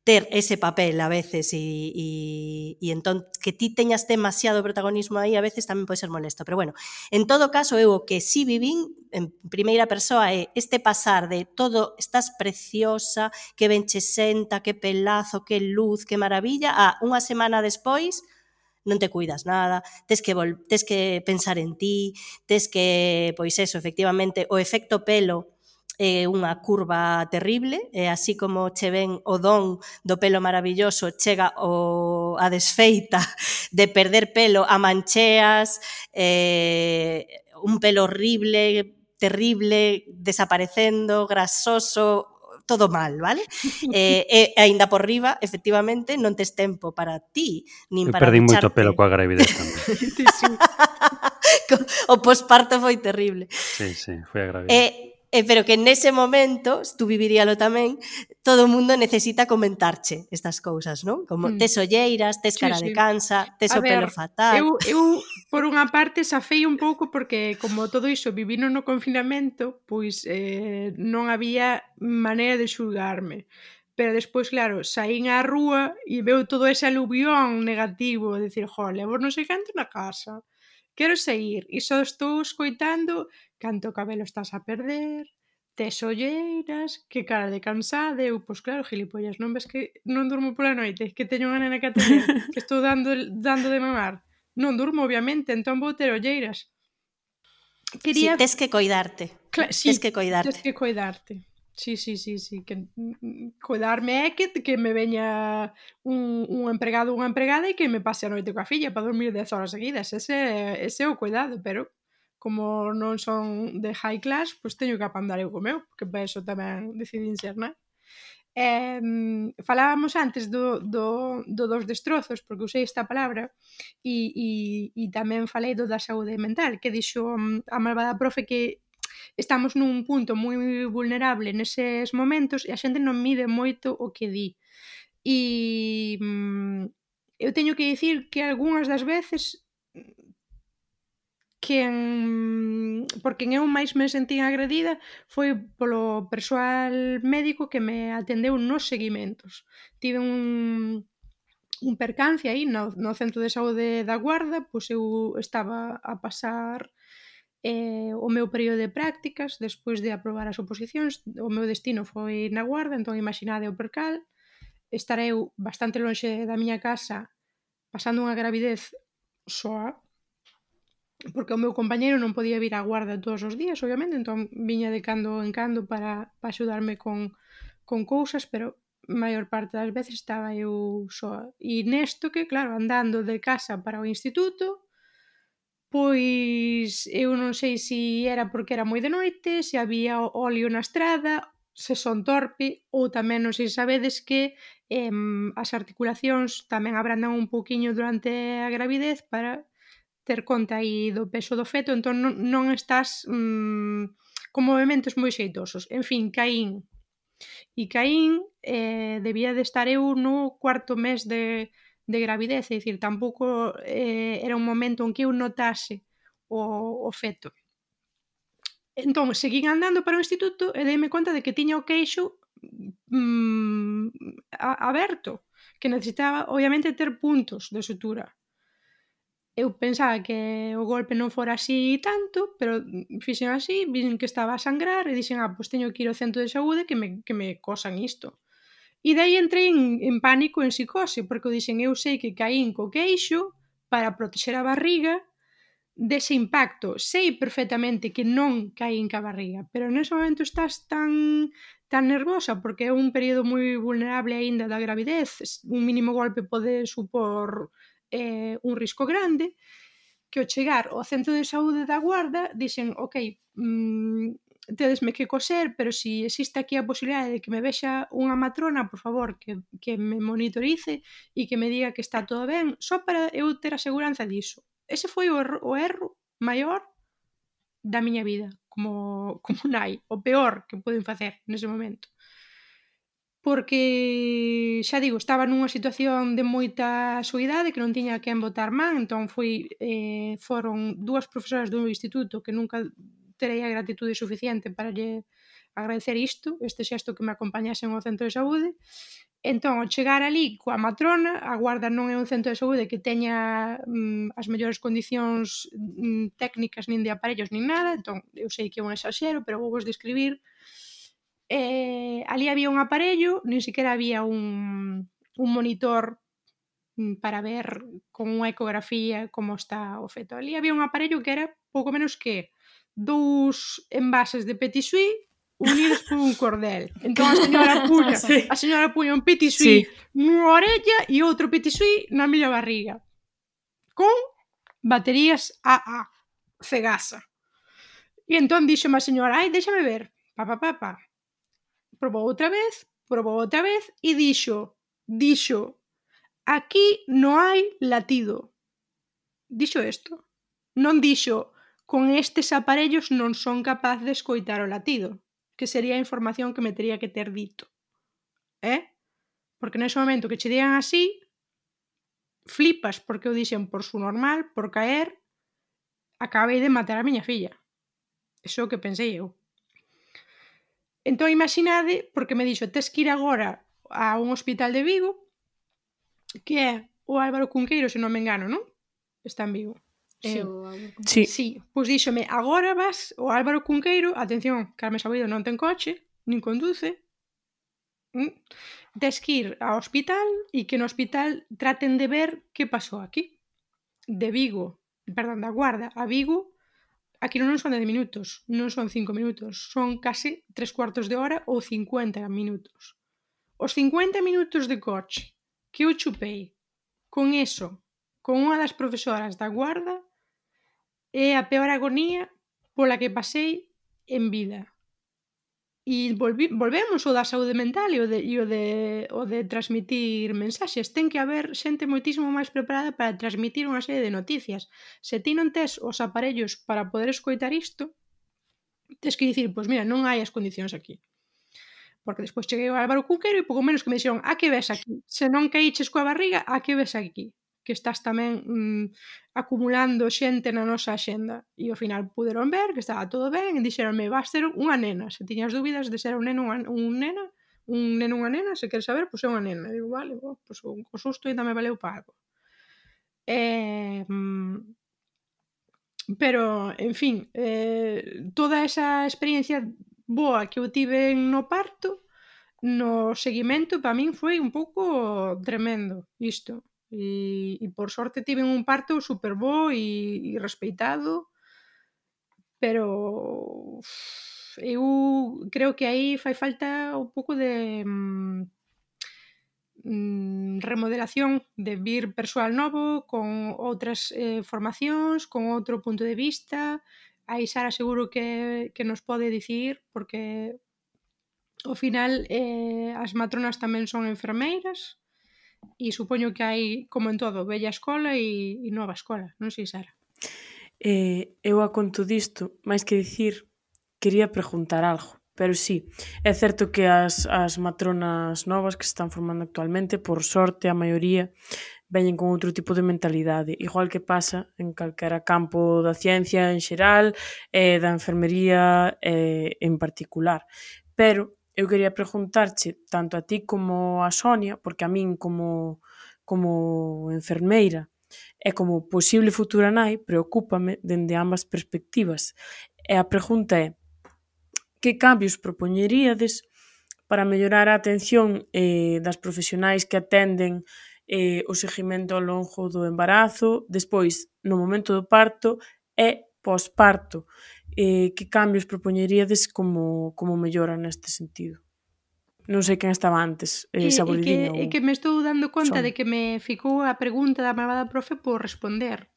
ter ese papel a veces e, e, e entón que ti teñas demasiado protagonismo aí a veces tamén pode ser molesto, pero bueno, en todo caso eu o que si sí vivín en primeira persoa é eh, este pasar de todo estás preciosa, que ben che senta, que pelazo, que luz, que maravilla, a unha semana despois non te cuidas nada, tes que vol tes que pensar en ti, tes que pois eso, efectivamente, o efecto pelo é unha curva terrible, e así como che ven o don do pelo maravilloso, chega o, a desfeita *laughs* de perder pelo a mancheas, eh, un pelo horrible, terrible, desaparecendo, grasoso, todo mal, vale? *laughs* Eh, e aínda por riba, efectivamente, non tes tempo para ti, nin para perdí moito pelo coa gravidez tamén. *laughs* o posparto foi terrible. Sí, sí, foi a gravidez. E, eh, pero que nese momento, tú viviríalo tamén, todo o mundo necesita comentarche estas cousas, non? Como mm. tes olleiras, tes cara sí, sí. de cansa, tes a o ver, pelo fatal. Eu, eu por unha parte safei un pouco porque como todo iso vivino no confinamento, pois eh, non había maneira de xulgarme pero despois, claro, saín á rúa e veu todo ese aluvión negativo, de decir, jo, levo non sei canto na casa, quero seguir, e só estou escoitando canto cabelo estás a perder, tes olleiras, que cara de cansada, eu, pois claro, gilipollas, non ves que non durmo pola noite, que teño unha nena que atender, *laughs* que estou dando, dando de mamar. Non durmo, obviamente, entón vou ter olleiras. Quería... Si, sí, tes que coidarte. Cla sí, tes que coidarte. Tes que coidarte. Sí, sí, sí, sí, que coidarme é que, que me veña un, un empregado ou unha empregada e que me pase a noite coa filla para dormir 10 horas seguidas. Ese, ese é o cuidado, pero como non son de high class, pois teño que apandar eu co meu, porque para eso tamén decidín ser, non? Eh, falábamos antes do, do, do dos destrozos, porque usei esta palabra, e, e, e tamén falei do da saúde mental, que dixo mm, a malvada profe que estamos nun punto moi vulnerable neses momentos e a xente non mide moito o que di. E mm, eu teño que dicir que algunhas das veces quen por quen eu máis me sentín agredida foi polo persoal médico que me atendeu nos seguimentos. Tive un un percance aí no, no centro de saúde da Guarda, pois eu estaba a pasar Eh, o meu período de prácticas, despois de aprobar as oposicións, o meu destino foi na guarda, entón imaginade o percal, estar eu bastante lonxe da miña casa, pasando unha gravidez soa, porque o meu compañeiro non podía vir á guarda todos os días, obviamente, entón viña de cando en cando para, para axudarme con, con cousas, pero maior parte das veces estaba eu soa. E nesto que, claro, andando de casa para o instituto, pois eu non sei se era porque era moi de noite, se había óleo na estrada, se son torpe, ou tamén non sei se sabedes que eh, as articulacións tamén abrandan un poquinho durante a gravidez para ter conta aí do peso do feto, entón non, non estás mm, con movimentos moi xeitosos. En fin, caín. E caín eh, debía de estar eu no cuarto mes de de gravidez, é dicir, tampouco eh, era un momento en que eu notase o, o feto. Entón, seguín andando para o instituto e dei-me conta de que tiña o queixo mm, a, aberto, que necesitaba, obviamente, ter puntos de sutura. Eu pensaba que o golpe non fora así tanto, pero fixen así, vin que estaba a sangrar e dixen, ah, pois teño que ir ao centro de saúde que me, que me cosan isto. E daí entrei en, en pánico en psicose, porque eu dixen, eu sei que caín co queixo para protexer a barriga dese impacto. Sei perfectamente que non caín ca barriga, pero nese momento estás tan tan nervosa porque é un período moi vulnerable aínda da gravidez, un mínimo golpe pode supor eh, un risco grande, que ao chegar ao centro de saúde da guarda dixen, ok, mm, tedesme que coser, pero se si existe aquí a posibilidade de que me vexa unha matrona, por favor, que, que me monitorice e que me diga que está todo ben, só para eu ter a seguranza diso. Ese foi o, erro, o erro maior da miña vida, como, *laughs* como nai, o peor que poden facer nese momento. Porque, xa digo, estaba nunha situación de moita soidade que non tiña quen botar man, entón foi, eh, foron dúas profesoras do instituto que nunca terei a gratitude suficiente para lle agradecer isto, este xesto que me acompañasen ao centro de saúde. Entón, ao chegar ali coa matrona, a guarda non é un centro de saúde que teña mm, as mellores condicións mm, técnicas nin de aparellos nin nada, entón eu sei que é un exaxero, pero vou vos describir. Eh, ali había un aparello, nin siquiera había un, un monitor mm, para ver con unha ecografía como está o feto. Ali había un aparello que era pouco menos que dous envases de petit suisse unidos por un cordel. *laughs* Entón a señora puña, *laughs* a señora puña un petit suisse sí. nunha orella e outro petit na miña barriga. Con baterías AA, cegasa. E entón dixo a señora, ai, déxame ver, pa, pa, pa, pa. Probou outra vez, probou outra vez e dixo, dixo, aquí non hai latido. Dixo isto. Non dixo, con estes aparellos non son capaz de escoitar o latido, que sería a información que me tería que ter dito. Eh? Porque nese momento que che digan así, flipas porque o dixen por su normal, por caer, acabei de matar a miña filla. Eso é o que pensei eu. Entón imaginade, porque me dixo, tes que ir agora a un hospital de Vigo, que é o Álvaro Cunqueiro, se non me engano, non? Está en Vigo. Sí. Eu, sí. sí. Pois díxome, agora vas o Álvaro Cunqueiro, atención, Carmen Sabido non ten coche, nin conduce, mm, tes que ir ao hospital e que no hospital traten de ver que pasou aquí. De Vigo, perdón, da Guarda a Vigo, aquí non son 10 minutos, non son 5 minutos, son case 3 cuartos de hora ou 50 minutos. Os 50 minutos de coche que eu chupei con eso, con unha das profesoras da Guarda, É a peor agonía pola que pasei en vida. E volvi, volvemos o da saúde mental e o de, e o de, o de transmitir mensaxes. Ten que haber xente moitísimo máis preparada para transmitir unha serie de noticias. Se ti non tes os aparellos para poder escoitar isto, tes que dicir, pois mira, non hai as condicións aquí porque despois cheguei ao Álvaro Cunquero e pouco menos que me dixeron a que ves aquí? Se non caíches coa barriga, a que ves aquí? que estás tamén mm, acumulando xente na nosa axenda. E ao final puderon ver que estaba todo ben e dixeronme, vas ser unha nena. Se tiñas dúbidas de ser un neno, unha, un nena, un neno unha nena, se queres saber, pois é unha nena. E digo, vale, bo, pois un o susto ainda me valeu para algo. Eh, pero, en fin, eh, toda esa experiencia boa que eu tive no parto, no seguimento, para min foi un pouco tremendo isto e, e por sorte tiven un parto super bo e, e respeitado pero eu creo que aí fai falta un pouco de mm, mm, remodelación de vir persoal novo con outras eh, formacións, con outro punto de vista. Aí Sara seguro que, que nos pode dicir porque ao final eh, as matronas tamén son enfermeiras e supoño que hai, como en todo, bella escola e, e nova escola, non sei, Sara? Eh, eu a conto disto, máis que dicir, quería preguntar algo. Pero sí, é certo que as, as matronas novas que se están formando actualmente, por sorte, a maioría, veñen con outro tipo de mentalidade, igual que pasa en calquera campo da ciencia en xeral, e eh, da enfermería eh, en particular. Pero eu quería preguntarche tanto a ti como a Sonia, porque a min como como enfermeira e como posible futura nai preocúpame dende ambas perspectivas. E a pregunta é: que cambios propoñeríades para mellorar a atención eh, das profesionais que atenden eh, o seguimento ao longo do embarazo, despois no momento do parto e posparto, eh, que cambios propoñeríades como, como mellora neste sentido? Non sei quen estaba antes, eh, Saboridiño. E que, e que me estou dando conta son. de que me ficou a pregunta da malvada profe por responder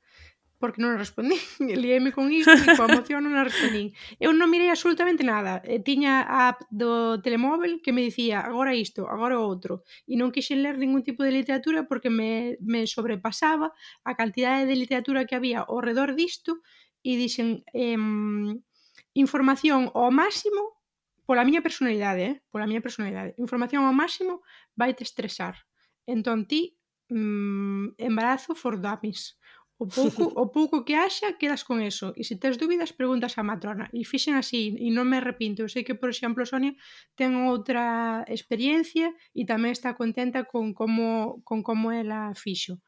porque non a respondín. *laughs* Liéme con isto e coa emoción non a respondín. Eu non mirei absolutamente nada. Tiña a app do telemóvel que me dicía agora isto, agora outro. E non quixen ler ningún tipo de literatura porque me, me sobrepasaba a cantidade de literatura que había ao redor disto e dixen eh, información ao máximo pola miña personalidade, eh? pola miña personalidade, información ao máximo vai te estresar. Entón ti mm, embarazo for dummies. O pouco, *laughs* o pouco que haxa, quedas con eso. E se tens dúbidas, preguntas á matrona. E fixen así, e non me arrepinto. Eu sei que, por exemplo, Sonia ten outra experiencia e tamén está contenta con como, con como ela fixo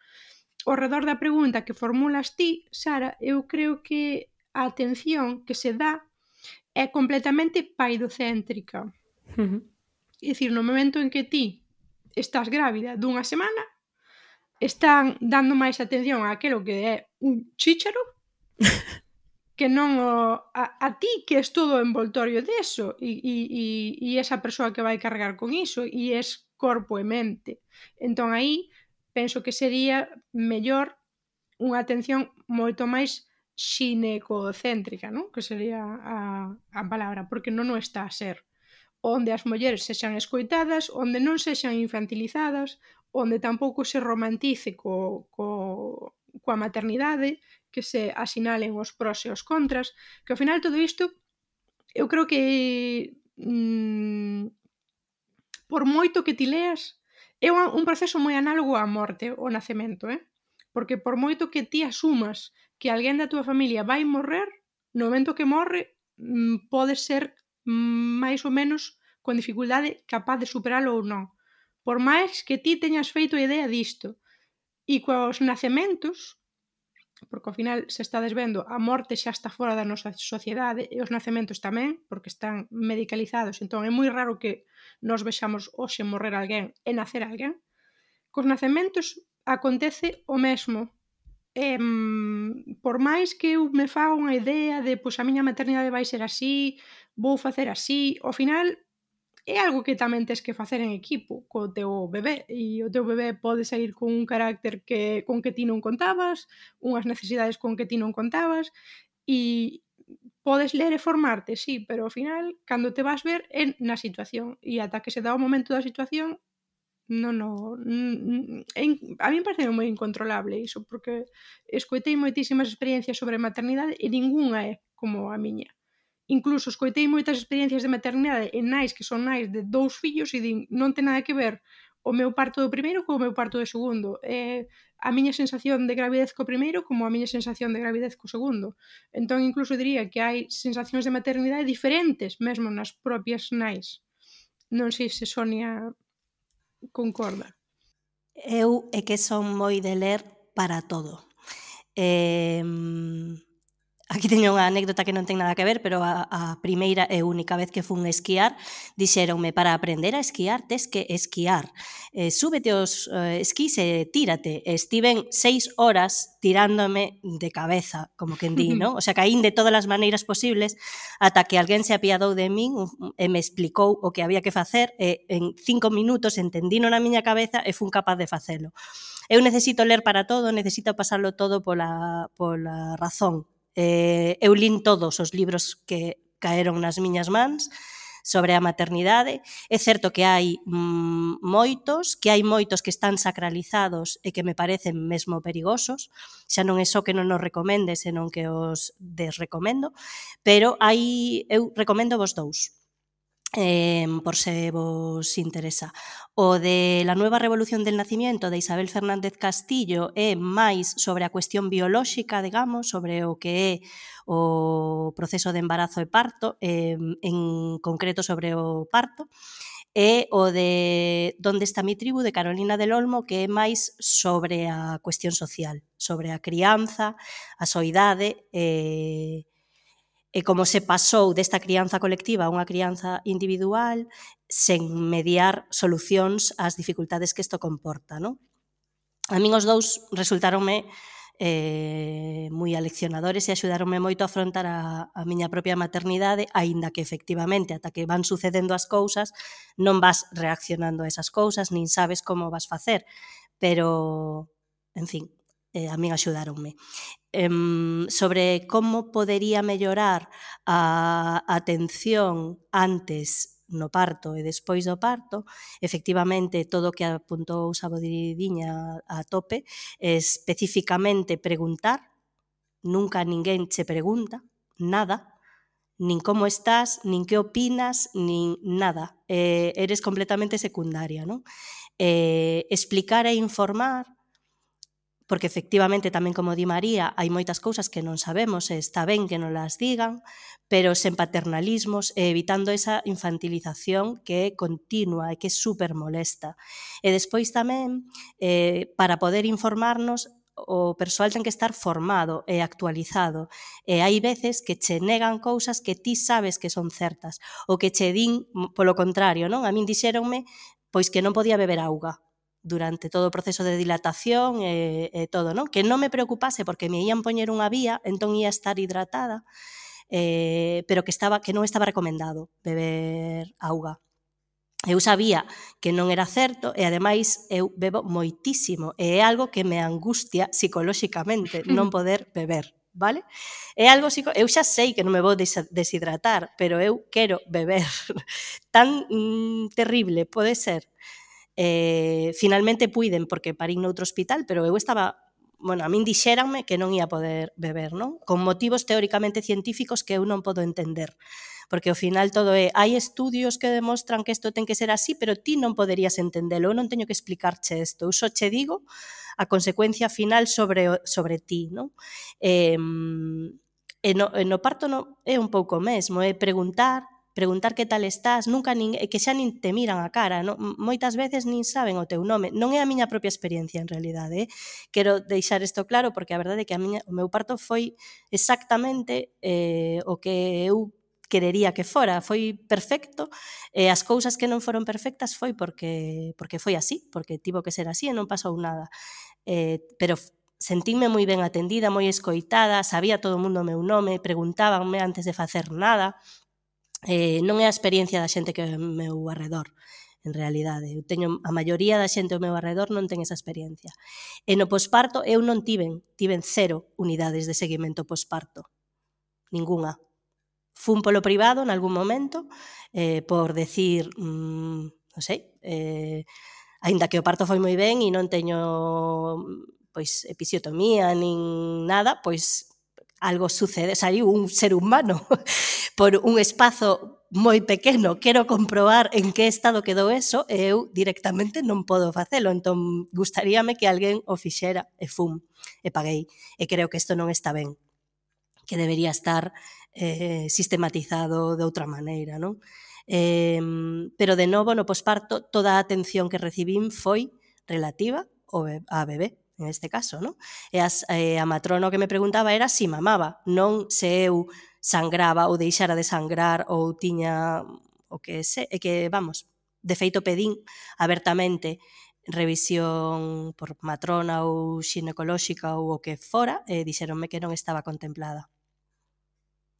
ao redor da pregunta que formulas ti, Sara, eu creo que a atención que se dá é completamente paidocéntrica. Uh -huh. É dicir, no momento en que ti estás grávida dunha semana, están dando máis atención a aquilo que é un chícharo *laughs* que non o, a, a ti que es todo o envoltorio deso e, e, e, e esa persoa que vai cargar con iso e es corpo e mente. Entón aí penso que sería mellor unha atención moito máis xinecocéntrica, non? que sería a, a palabra, porque non o está a ser. Onde as mulleres sexan escoitadas, onde non sexan infantilizadas, onde tampouco se romantice co, co, coa maternidade, que se asinalen os pros e os contras, que ao final todo isto eu creo que mm, por moito que ti leas É un proceso moi análogo á morte, o nacemento, eh? Porque por moito que ti asumas que alguén da túa familia vai morrer, no momento que morre, mm, pode ser mm, máis ou menos con dificultade capaz de superalo ou non. Por máis que ti teñas feito idea disto. E coas nacementos, porque ao final se está desvendo a morte xa está fora da nosa sociedade e os nacementos tamén, porque están medicalizados, entón é moi raro que nos vexamos hoxe morrer alguén e nacer alguén. Cos nacementos acontece o mesmo. E, por máis que eu me faga unha idea de pois a miña maternidade vai ser así, vou facer así, ao final é algo que tamén tes que facer en equipo co teu bebé e o teu bebé pode sair con un carácter que con que ti non contabas, unhas necesidades con que ti non contabas e podes ler e formarte, sí, pero ao final cando te vas ver é na situación e ata que se dá o momento da situación non, no, mm, a mí me parece moi incontrolable iso, porque escoitei moitísimas experiencias sobre maternidade e ningunha é como a miña. Incluso escoitei moitas experiencias de maternidade en nais que son nais de dous fillos e din non ten nada que ver o meu parto do primeiro co meu parto do segundo. Eh, a miña sensación de gravidez co primeiro como a miña sensación de gravidez co segundo. Entón, incluso diría que hai sensacións de maternidade diferentes mesmo nas propias nais. Non sei se Sonia concorda. Eu é que son moi de ler para todo. Eh, Aquí teño unha anécdota que non ten nada que ver, pero a, a primeira e única vez que fun esquiar, dixeronme para aprender a esquiar tes que esquiar. Eh, súbete os eh, esquís e tírate. Estiven seis horas tirándome de cabeza, como que di, *laughs* non? O sea, caín de todas as maneiras posibles ata que alguén se apiadou de min e me explicou o que había que facer e en cinco minutos entendino na miña cabeza e fun capaz de facelo. Eu necesito ler para todo, necesito pasarlo todo pola, pola razón, Eh, eu lin todos os libros que caeron nas miñas mans sobre a maternidade. É certo que hai mm, moitos, que hai moitos que están sacralizados e que me parecen mesmo perigosos. Xa non é só que non os recomende, senón que os desrecomendo, pero hai eu recomendo vos dous. Eh, por se vos interesa. O de la nueva revolución del nacimiento de Isabel Fernández Castillo é máis sobre a cuestión biolóxica, digamos, sobre o que é o proceso de embarazo e parto, eh, en concreto sobre o parto, e o de Donde está mi tribu de Carolina del Olmo, que é máis sobre a cuestión social, sobre a crianza, a soidade, eh, e como se pasou desta crianza colectiva a unha crianza individual sen mediar solucións ás dificultades que isto comporta. Non? A min os dous resultaronme eh, moi aleccionadores e axudaronme moito a afrontar a, a miña propia maternidade, aínda que efectivamente, ata que van sucedendo as cousas, non vas reaccionando a esas cousas, nin sabes como vas facer, pero, en fin, eh, a min axudaronme. Eh, sobre como podería mellorar a atención antes no parto e despois do parto, efectivamente todo o que apuntou Sabodidiña a tope, especificamente preguntar, nunca ninguén che pregunta nada, nin como estás, nin que opinas, nin nada. Eh, eres completamente secundaria, non? Eh, explicar e informar, porque efectivamente tamén como di María, hai moitas cousas que non sabemos e está ben que non las digan, pero sen paternalismos e evitando esa infantilización que é continua e que é super molesta. E despois tamén, eh, para poder informarnos, o persoal ten que estar formado e actualizado. E hai veces que che negan cousas que ti sabes que son certas, ou que che din polo contrario, non? A min dixeronme pois que non podía beber auga durante todo o proceso de dilatación e, e todo, non? Que non me preocupase porque me ían poñer unha vía, entón ia estar hidratada, eh, pero que estaba que non estaba recomendado beber auga. Eu sabía que non era certo e ademais eu bebo moitísimo e é algo que me angustia psicolóxicamente *laughs* non poder beber vale? É algo psico... Eu xa sei que non me vou deshidratar, pero eu quero beber. *laughs* Tan mm, terrible pode ser eh, finalmente puiden porque parín noutro hospital, pero eu estaba bueno, a min dixéranme que non ia poder beber, non? Con motivos teóricamente científicos que eu non podo entender. Porque ao final todo é, hai estudios que demostran que isto ten que ser así, pero ti non poderías entendelo, eu non teño que explicarche isto, eu só che digo a consecuencia final sobre, sobre ti, non? Eh, e no, e no parto no, é un pouco mesmo, é preguntar, preguntar que tal estás, nunca nin, eh, que xa nin te miran a cara, no? moitas veces nin saben o teu nome. Non é a miña propia experiencia en realidade, eh? quero deixar isto claro porque a verdade é que a miña, o meu parto foi exactamente eh, o que eu querería que fora, foi perfecto e as cousas que non foron perfectas foi porque porque foi así, porque tivo que ser así e non pasou nada. Eh, pero sentíme moi ben atendida, moi escoitada, sabía todo o mundo o meu nome, preguntábanme antes de facer nada, eh, non é a experiencia da xente que é o meu arredor en realidade. Eu teño a maioría da xente ao meu arredor non ten esa experiencia. E no posparto eu non tiven, tiven cero unidades de seguimento posparto. Ningunha. Fun polo privado en algún momento eh, por decir, mmm, non sei, eh, aínda que o parto foi moi ben e non teño pois episiotomía nin nada, pois algo sucede, saiu un ser humano *laughs* por un espazo moi pequeno, quero comprobar en que estado quedou eso, e eu directamente non podo facelo, entón gustaríame que alguén o fixera, e fum, e paguei, e creo que isto non está ben, que debería estar eh, sistematizado de outra maneira, non? Eh, pero de novo, no posparto, toda a atención que recibín foi relativa ao bebé, en este caso, non? E as, eh, a matrona que me preguntaba era se si mamaba, non se eu sangraba ou deixara de sangrar ou tiña o que se, e que vamos, de feito pedín abertamente revisión por matrona ou xinecolóxica ou o que fora e dixeronme que non estaba contemplada.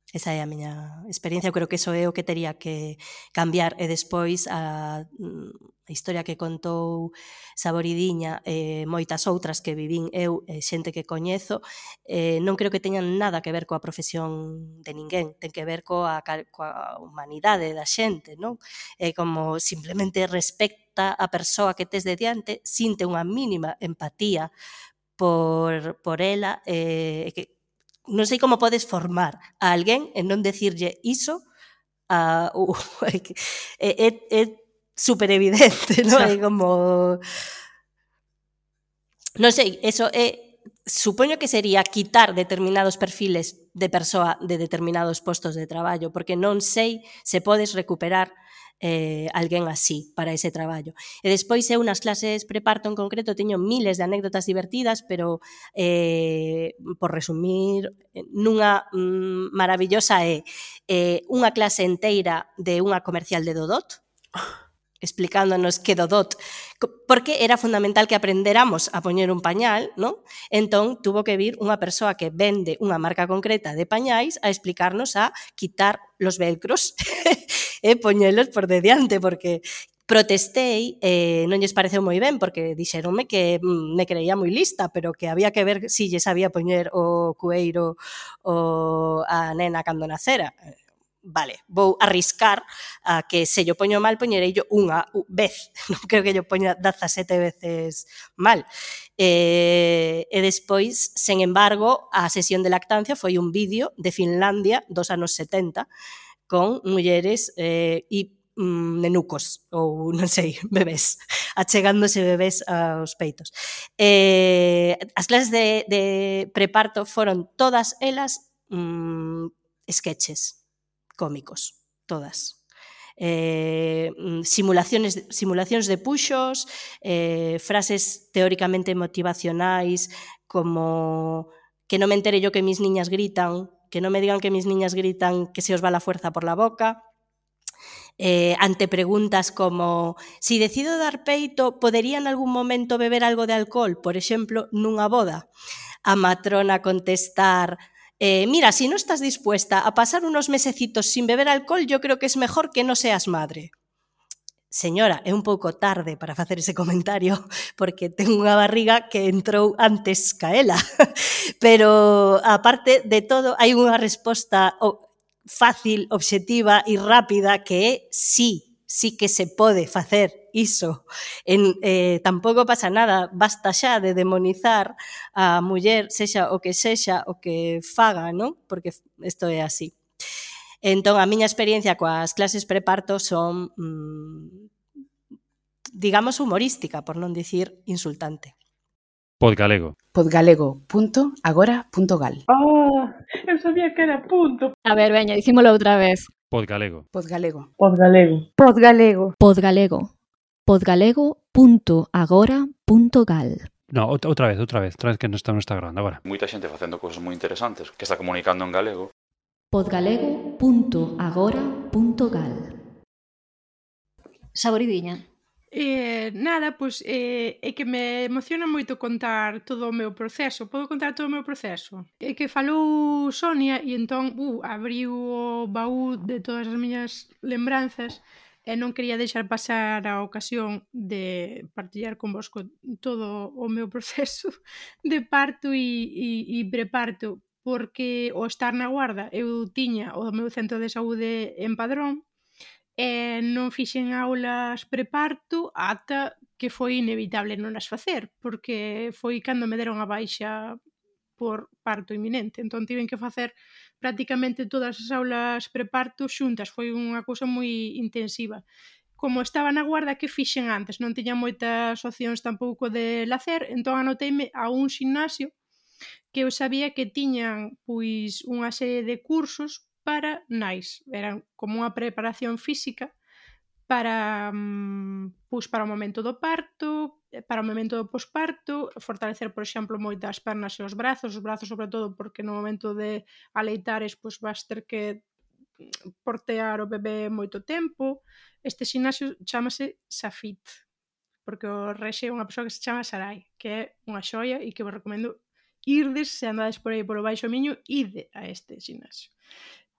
Esa é a miña experiencia, eu creo que eso é o que tería que cambiar e despois a mm, a historia que contou Saboridiña e eh, moitas outras que vivín eu, eh, xente que coñezo, eh, non creo que teñan nada que ver coa profesión de ninguén, ten que ver coa, coa humanidade da xente, non? É eh, como simplemente respecta a persoa que tes de diante, sinte unha mínima empatía por, por ela, eh, que non sei como podes formar a alguén e non decirlle iso a, *laughs* uh, é, é, é súper evidente, ¿no? É como... Non sei, eso eh, é... Supoño que sería quitar determinados perfiles de persoa de determinados postos de traballo, porque non sei se podes recuperar eh, alguén así para ese traballo. E despois eu nas clases preparto en concreto teño miles de anécdotas divertidas, pero eh, por resumir, nunha mm, maravillosa é eh, unha clase enteira de unha comercial de Dodot, ah explicándonos que Dodot, porque era fundamental que aprendéramos a poñer un pañal, ¿no? Entón, tuvo que vir unha persoa que vende unha marca concreta de pañais a explicarnos a quitar los velcros *laughs* e poñelos por de diante, porque protestei eh, non lles pareceu moi ben porque dixeronme que mm, me creía moi lista, pero que había que ver si lle sabía poñer o cueiro o a nena cando nacera vale, vou arriscar a que se yo poño mal, poñerei yo unha vez, *laughs* non creo que yo poña 17 veces mal. Eh, e despois, sen embargo, a sesión de lactancia foi un vídeo de Finlandia dos anos 70 con mulleres eh, e mm, nenucos ou *laughs* non sei, bebés, achegándose bebés aos peitos. Eh, as clases de, de preparto foron todas elas mm, sketches, cómicos, todas. Eh, mm, simulaciones, simulacións de puxos, eh, frases teóricamente motivacionais como que non me entere yo que mis niñas gritan, que non me digan que mis niñas gritan que se os va la fuerza por la boca, eh, ante preguntas como si decido dar peito, podería en algún momento beber algo de alcohol, por exemplo, nunha boda? A matrona contestar eh, mira, si no estás dispuesta a pasar unos mesecitos sin beber alcohol, yo creo que es mejor que no seas madre. Señora, é un pouco tarde para facer ese comentario *laughs* porque ten unha barriga que entrou antes ca ela. *laughs* Pero, aparte de todo, hai unha resposta fácil, obxectiva e rápida que sí, sí que se pode facer iso. En, eh, tampouco pasa nada, basta xa de demonizar a muller, sexa o que sexa, o que faga, non? Porque isto é así. Entón, a miña experiencia coas clases preparto son, mmm, digamos, humorística, por non dicir insultante. Podgalego. Podgalego.agora.gal Oh, ah, eu sabía que era punto. A ver, veña, dicímolo outra vez. Podgalego. Podgalego. Podgalego. Podgalego. Podgalego podgalego.agora.gal No, outra vez, outra vez, outra vez que non está, non está grabando agora. Moita xente facendo cousas moi interesantes que está comunicando en galego. podgalego.agora.gal Saboridiña. Eh, nada, pois eh, é que me emociona moito contar todo o meu proceso Podo contar todo o meu proceso É que falou Sonia e entón uh, abriu o baú de todas as miñas lembranzas e non quería deixar pasar a ocasión de partillar con vos todo o meu proceso *laughs* de parto e, e, e preparto porque o estar na guarda eu tiña o meu centro de saúde en Padrón e non fixen aulas preparto ata que foi inevitable non as facer porque foi cando me deron a baixa por parto inminente. Entón tiven que facer prácticamente todas as aulas preparto xuntas, foi unha cousa moi intensiva. Como estaba na guarda, que fixen antes? Non tiña moitas opcións tampouco de lacer, entón anoteime a un gimnasio que eu sabía que tiñan pois unha serie de cursos para nais. Eran como unha preparación física para, pois, para o momento do parto, eh, para o momento do posparto, fortalecer, por exemplo, moitas pernas e os brazos, os brazos sobre todo porque no momento de aleitares pois, vas ter que mm, portear o bebé moito tempo. Este ximnasio chamase Safit, porque o rexe é unha persoa que se chama Sarai, que é unha xoia e que vos recomendo irdes se andades por aí polo baixo miño, ide a este ximnasio.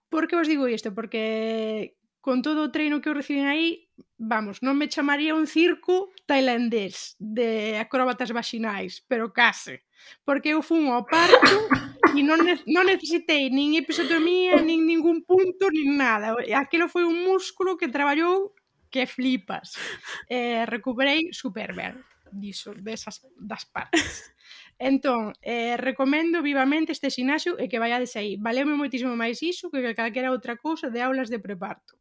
Por que vos digo isto? Porque con todo o treino que eu recibín aí, vamos, non me chamaría un circo tailandés de acróbatas vaxinais, pero case. Porque eu fun ao parto *coughs* e non, ne non necesitei nin episotomía, nin ningún punto, nin nada. Aquilo foi un músculo que traballou que flipas. Eh, recuperei super ben diso, desas, das partes. Entón, eh, recomendo vivamente este sinaxo e que vaiades aí. Valeu moitísimo máis iso que calquera outra cousa de aulas de preparto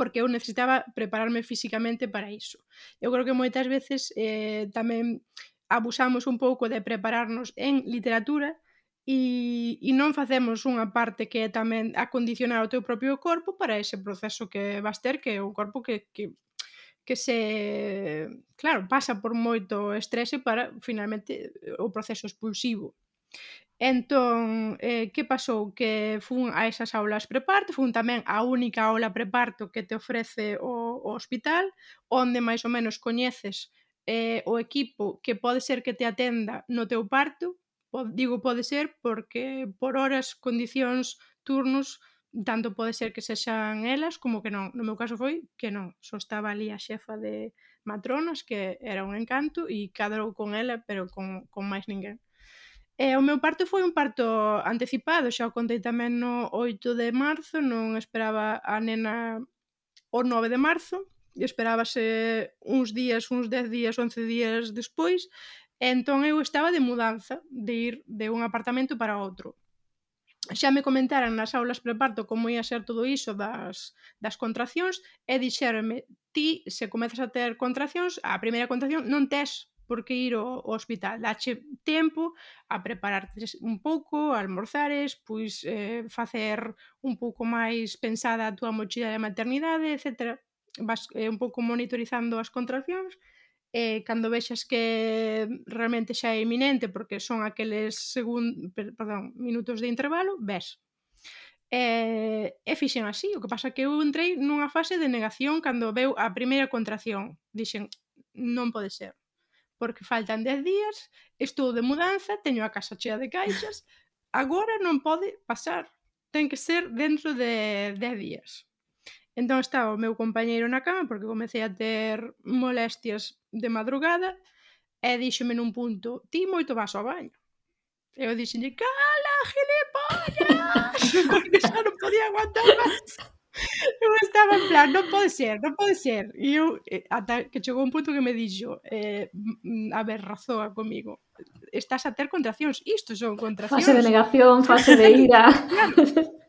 porque eu necesitaba prepararme físicamente para iso. Eu creo que moitas veces eh, tamén abusamos un pouco de prepararnos en literatura e, e non facemos unha parte que é tamén acondicionar o teu propio corpo para ese proceso que vas ter, que é un corpo que, que, que se, claro, pasa por moito estrese para finalmente eh, o proceso expulsivo. Entón, eh, que pasou? Que fun a esas aulas preparto, fun tamén a única aula preparto que te ofrece o, o hospital, onde máis ou menos coñeces eh, o equipo que pode ser que te atenda no teu parto, digo pode ser porque por horas, condicións, turnos, tanto pode ser que sexan elas como que non. No meu caso foi que non, só estaba ali a xefa de matronas que era un encanto e cadrou con ela, pero con, con máis ninguén. E o meu parto foi un parto anticipado, xa o contei tamén no 8 de marzo, non esperaba a nena o 9 de marzo, e esperábase uns días, uns 10 días, 11 días despois, e entón eu estaba de mudanza, de ir de un apartamento para outro. Xa me comentaran nas aulas preparto como ia ser todo iso das, das contraccións e dixeronme ti se comezas a ter contraccións, a primeira contracción non tes por que ir ao, ao hospital. Dache tempo a prepararte un pouco, a almorzares, pois eh, facer un pouco máis pensada a túa mochila de maternidade, etc. Vas eh, un pouco monitorizando as contraccións eh, cando vexas que realmente xa é iminente porque son aqueles segun, perdón, minutos de intervalo, ves. Eh, e fixen así, o que pasa que eu entrei nunha fase de negación cando veu a primeira contracción. Dixen, non pode ser porque faltan 10 días, estou de mudanza, teño a casa chea de caixas, agora non pode pasar, ten que ser dentro de 10 días. Entón estaba o meu compañeiro na cama porque comecei a ter molestias de madrugada e díxome nun punto, ti moito vas ao baño. E eu dixenlle, cala, gilipollas! *laughs* porque xa non podía aguantar máis. *laughs* eu estaba en plan, non pode ser, non pode ser. E eu, eh, ata que chegou un punto que me dixo, eh, mm, mm, a ver, razoa comigo, estás a ter contraccións, isto son contraccións. Fase de negación, fase de ira.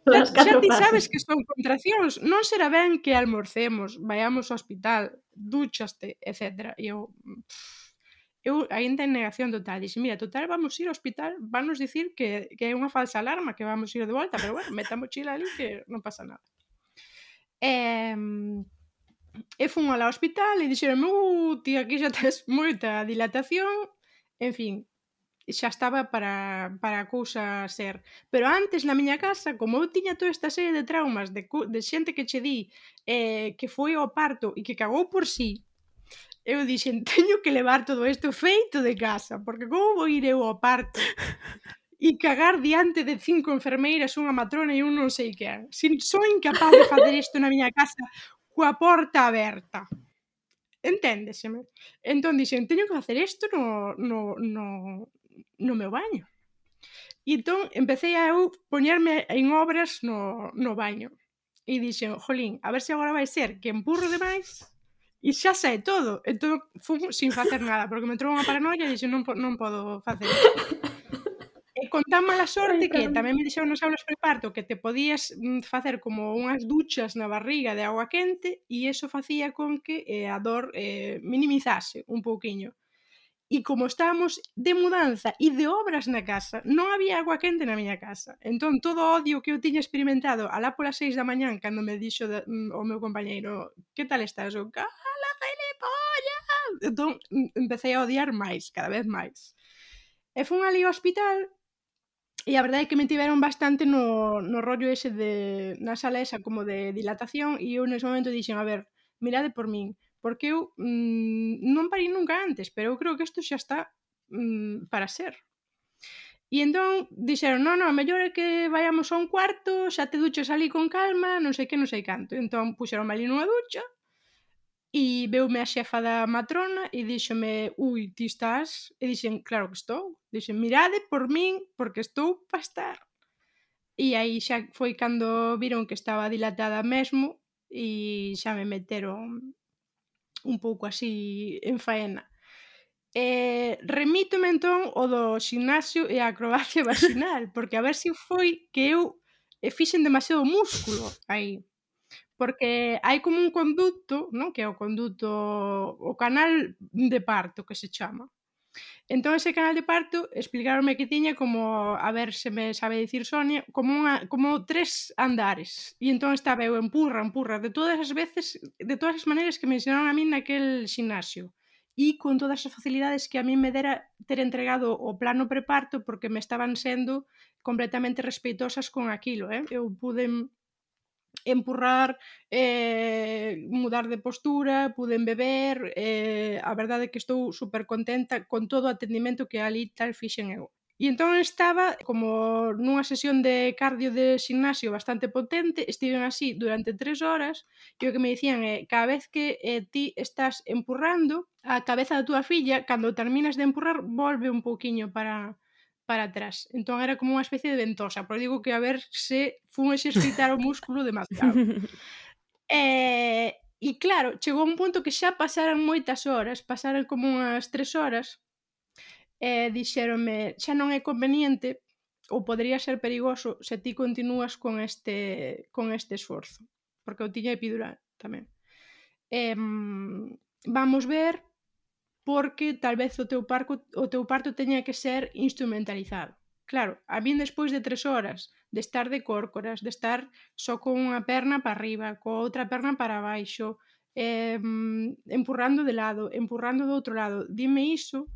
claro, xa, xa ti sabes que son contraccións, non será ben que almorcemos, vayamos ao hospital, duchaste, etc. E eu, eu aínda en negación total, dixe, mira, total vamos ir ao hospital, vanos dicir que, que é unha falsa alarma, que vamos ir de volta, pero bueno, meta mochila ali que non pasa nada. E, e fun ao hospital e dixeronme, uh, ti aquí xa tes moita dilatación, en fin, xa estaba para, para a cousa ser. Pero antes na miña casa, como eu tiña toda esta serie de traumas de, de xente que che di eh, que foi ao parto e que cagou por si, sí, eu dixen, teño que levar todo isto feito de casa, porque como vou ir eu ao parto? *laughs* e cagar diante de cinco enfermeiras, unha matrona e un non sei que. Sin, sou incapaz de facer isto na miña casa coa porta aberta. Enténdeseme. Entón dixen, teño que facer isto no, no, no, no meu baño. E entón empecé a eu poñerme en obras no, no baño. E dixen, jolín, a ver se agora vai ser que empurro demais e xa sai todo. Entón fun sin facer nada, porque me entrou unha paranoia e dixen, non, non podo facer isto con tan mala sorte que tamén me dixeron nos aulas preparto que te podías mm, facer como unhas duchas na barriga de agua quente e eso facía con que eh, a dor eh, minimizase un pouquiño. E como estábamos de mudanza e de obras na casa, non había agua quente na miña casa. Entón, todo o odio que eu tiña experimentado alá polas seis da mañán, cando me dixo de, mm, o meu compañeiro, que tal estás? O cala, gilipolla! Entón, mm, empecé a odiar máis, cada vez máis. E fun ali ao hospital E a verdade é que me tiveron bastante no, no rollo ese de na sala esa como de dilatación e eu nese momento dixen, a ver, mirade por min, porque eu mm, non parí nunca antes, pero eu creo que isto xa está mm, para ser. E entón dixeron, non, non, mellor é que vayamos a un cuarto, xa te duches ali con calma, non sei que, non sei canto. E entón puxeron ali nunha ducha, E veume a xefa da matrona e díxome, ui, ti estás? E dixen, claro que estou. Dixen, mirade por min, porque estou pa estar. E aí xa foi cando viron que estaba dilatada mesmo e xa me meteron un pouco así en faena. Eh, remítome entón o do xinasio e a acrobacia *laughs* vaginal, porque a ver se foi que eu e fixen demasiado músculo aí porque hai como un conducto, non? que é o conducto, o canal de parto que se chama. Entón ese canal de parto explicaronme que tiña como, a ver se me sabe dicir Sonia, como unha, como tres andares. E entón estaba eu empurra, empurra, de todas as veces, de todas as maneiras que me ensinaron a min naquel xinasio e con todas as facilidades que a mí me dera ter entregado o plano preparto porque me estaban sendo completamente respeitosas con aquilo, eh? Eu pude empurrar, eh, mudar de postura, puden beber, eh, a verdade é que estou super contenta con todo o atendimento que ali tal fixen eu. E entón estaba como nunha sesión de cardio de gimnasio bastante potente, estiven así durante tres horas, e o que me dicían é, cada vez que eh, ti estás empurrando, a cabeza da túa filla, cando terminas de empurrar, volve un pouquiño para, para atrás. Entón era como unha especie de ventosa, pero digo que a ver se fun exercitar o músculo demasiado. *laughs* Eh, e, e claro, chegou un punto que xa pasaran moitas horas, pasaran como unhas tres horas, eh, e dixéronme, xa non é conveniente ou podría ser perigoso se ti continúas con este, con este esforzo, porque eu tiña epidural tamén. Eh, vamos ver porque tal vez o teu, parco, o teu parto teña que ser instrumentalizado. Claro, a min despois de tres horas de estar de córcoras, de estar só con unha perna para arriba, coa outra perna para baixo, eh, empurrando de lado, empurrando do outro lado, dime iso,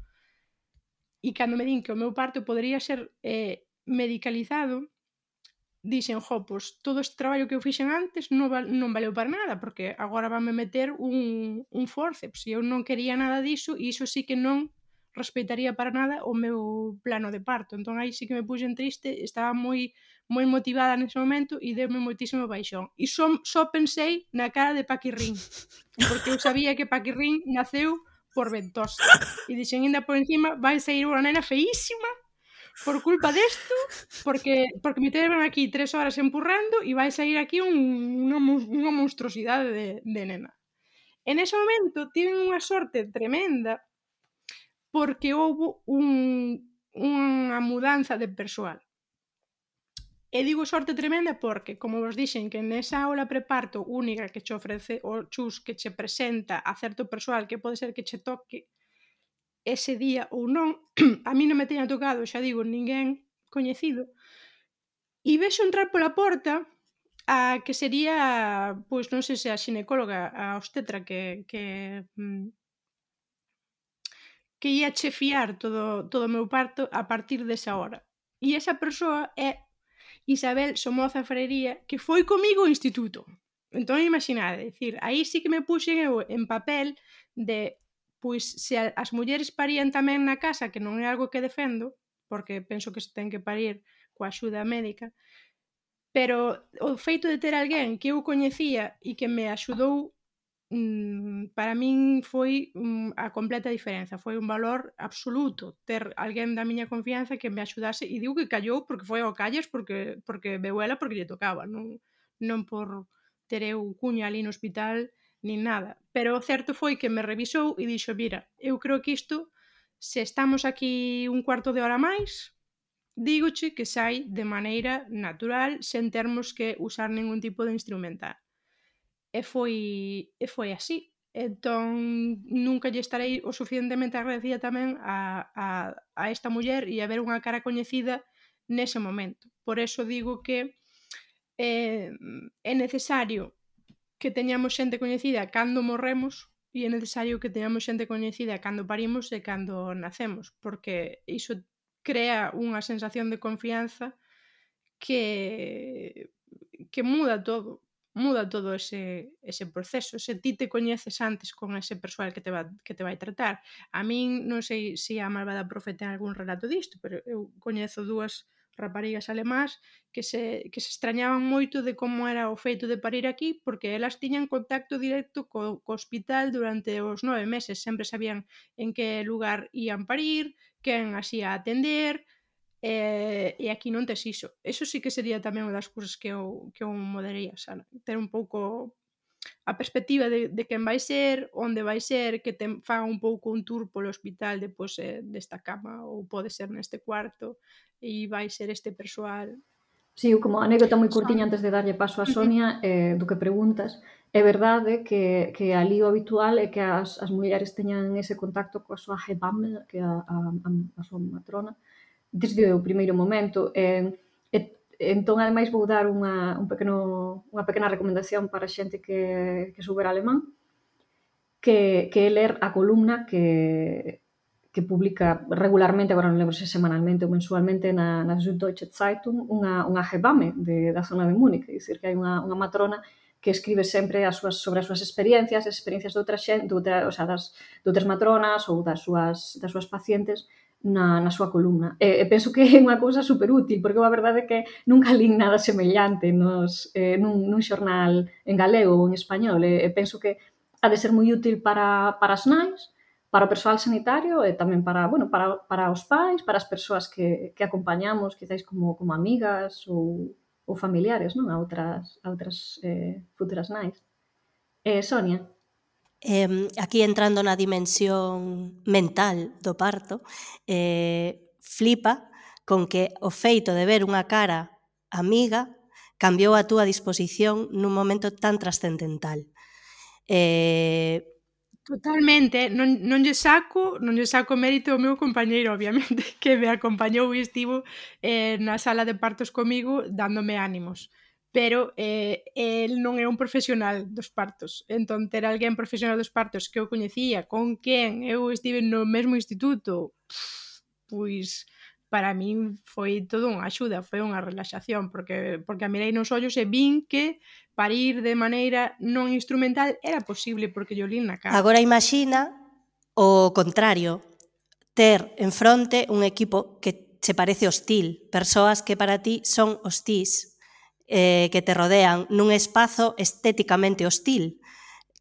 e cando me din que o meu parto podría ser eh, medicalizado, dixen, jo, pois todo este traballo que eu fixen antes non, val, non valeu para nada, porque agora vanme meter un, un forceps, pois e eu non quería nada diso, e iso sí que non respetaría para nada o meu plano de parto. Entón aí sí que me puxen triste, estaba moi moi motivada nese momento e deu-me moitísimo baixón. E só, só pensei na cara de Paquirrín, porque eu sabía que Paquirrín naceu por ventosa. E dixen, ainda por encima, vai sair unha nena feísima por culpa desto, porque porque me teron aquí tres horas empurrando e vai sair aquí un, unha, unha monstruosidade de, de nena. En ese momento tiven unha sorte tremenda porque houve un, unha mudanza de persoal. E digo sorte tremenda porque, como vos dixen, que nesa aula preparto única que che ofrece o chus que che presenta a certo persoal que pode ser que che toque ese día ou non, *clears throat* a mí non me teña tocado, xa digo, ninguén coñecido, e vexo entrar pola porta a que sería, pois non sei se a xinecóloga, a obstetra que, que mm, que ia chefiar todo, todo o meu parto a partir desa hora. E esa persoa é Isabel Somoza Freiría, que foi comigo ao instituto. Entón, imaginade, decir, aí sí que me puxen eu en papel de pois se a, as mulleres parían tamén na casa, que non é algo que defendo, porque penso que se ten que parir coa axuda médica, pero o feito de ter alguén que eu coñecía e que me axudou mm, para min foi mm, a completa diferenza, foi un valor absoluto ter alguén da miña confianza que me axudase e digo que callou porque foi ao calles porque porque veu ela porque lle tocaba, non non por ter eu cuña ali no hospital nin nada. Pero o certo foi que me revisou e dixo, mira, eu creo que isto, se estamos aquí un cuarto de hora máis, dígoche que sai de maneira natural, sen termos que usar ningún tipo de instrumental. E foi, e foi así. Entón, nunca lle estarei o suficientemente agradecida tamén a, a, a esta muller e a ver unha cara coñecida nese momento. Por eso digo que eh, é necesario que teñamos xente coñecida cando morremos e é necesario que teñamos xente coñecida cando parimos e cando nacemos, porque iso crea unha sensación de confianza que que muda todo, muda todo ese, ese proceso. Se ti te coñeces antes con ese persoal que te, va, que te vai tratar. A min non sei se a malvada profeta en algún relato disto, pero eu coñezo dúas raparigas alemás que se, que se extrañaban moito de como era o feito de parir aquí porque elas tiñan contacto directo co, co hospital durante os nove meses. Sempre sabían en que lugar ían parir quen as ia atender eh, e aquí non tes iso. Eso sí que sería tamén unha das cousas que eu, que eu moderaría xa, ter un pouco a perspectiva de, de quen vai ser, onde vai ser, que te faga un pouco un tour polo hospital de, pois, eh, desta cama ou pode ser neste cuarto, e vai ser este persoal sí, como anécdota moi curtiña antes de darlle paso a Sonia, eh, do que preguntas, é verdade que, que ali o habitual é que as, as mulleres teñan ese contacto coa súa hebam, que a, a, a súa matrona, desde o primeiro momento. Eh, e, entón, ademais, vou dar unha, un pequeno, unha pequena recomendación para xente que, que souber alemán, que, que é ler a columna que, que publica regularmente, agora non lembro se semanalmente ou mensualmente, na, na Süddeutsche Zeitung, unha, unha hebame de, da zona de Múnich, é dicir, que hai unha, unha matrona que escribe sempre as súas, sobre as súas experiencias, as experiencias de outra xente, de outra, o sea, das, de outras matronas ou das súas, das súas pacientes na, na súa columna. E, e penso que é unha cousa super útil, porque a verdade é que nunca lín *laughs* nada semellante nos, eh, nun, nun xornal en galego ou en español. E, e penso que ha de ser moi útil para, para as nais, para o persoal sanitario e tamén para, bueno, para, para os pais, para as persoas que, que acompañamos, quizáis como, como amigas ou, ou familiares, non? A outras, a outras eh, futuras nais. Eh, Sonia? Eh, aquí entrando na dimensión mental do parto, eh, flipa con que o feito de ver unha cara amiga cambiou a túa disposición nun momento tan trascendental. Eh, Totalmente, non, non lle saco, non lle saco mérito ao meu compañeiro, obviamente, *laughs* que me acompañou e estivo eh, na sala de partos comigo dándome ánimos. Pero eh, el non é un profesional dos partos. Entón, ter alguén profesional dos partos que eu coñecía, con quen eu estive no mesmo instituto, pois para min foi todo unha axuda, foi unha relaxación, porque, porque a mirei nos ollos e vin que parir de maneira non instrumental era posible porque yo lín na cara. Agora imagina o contrario, ter en fronte un equipo que che parece hostil, persoas que para ti son hostís, eh, que te rodean nun espazo estéticamente hostil,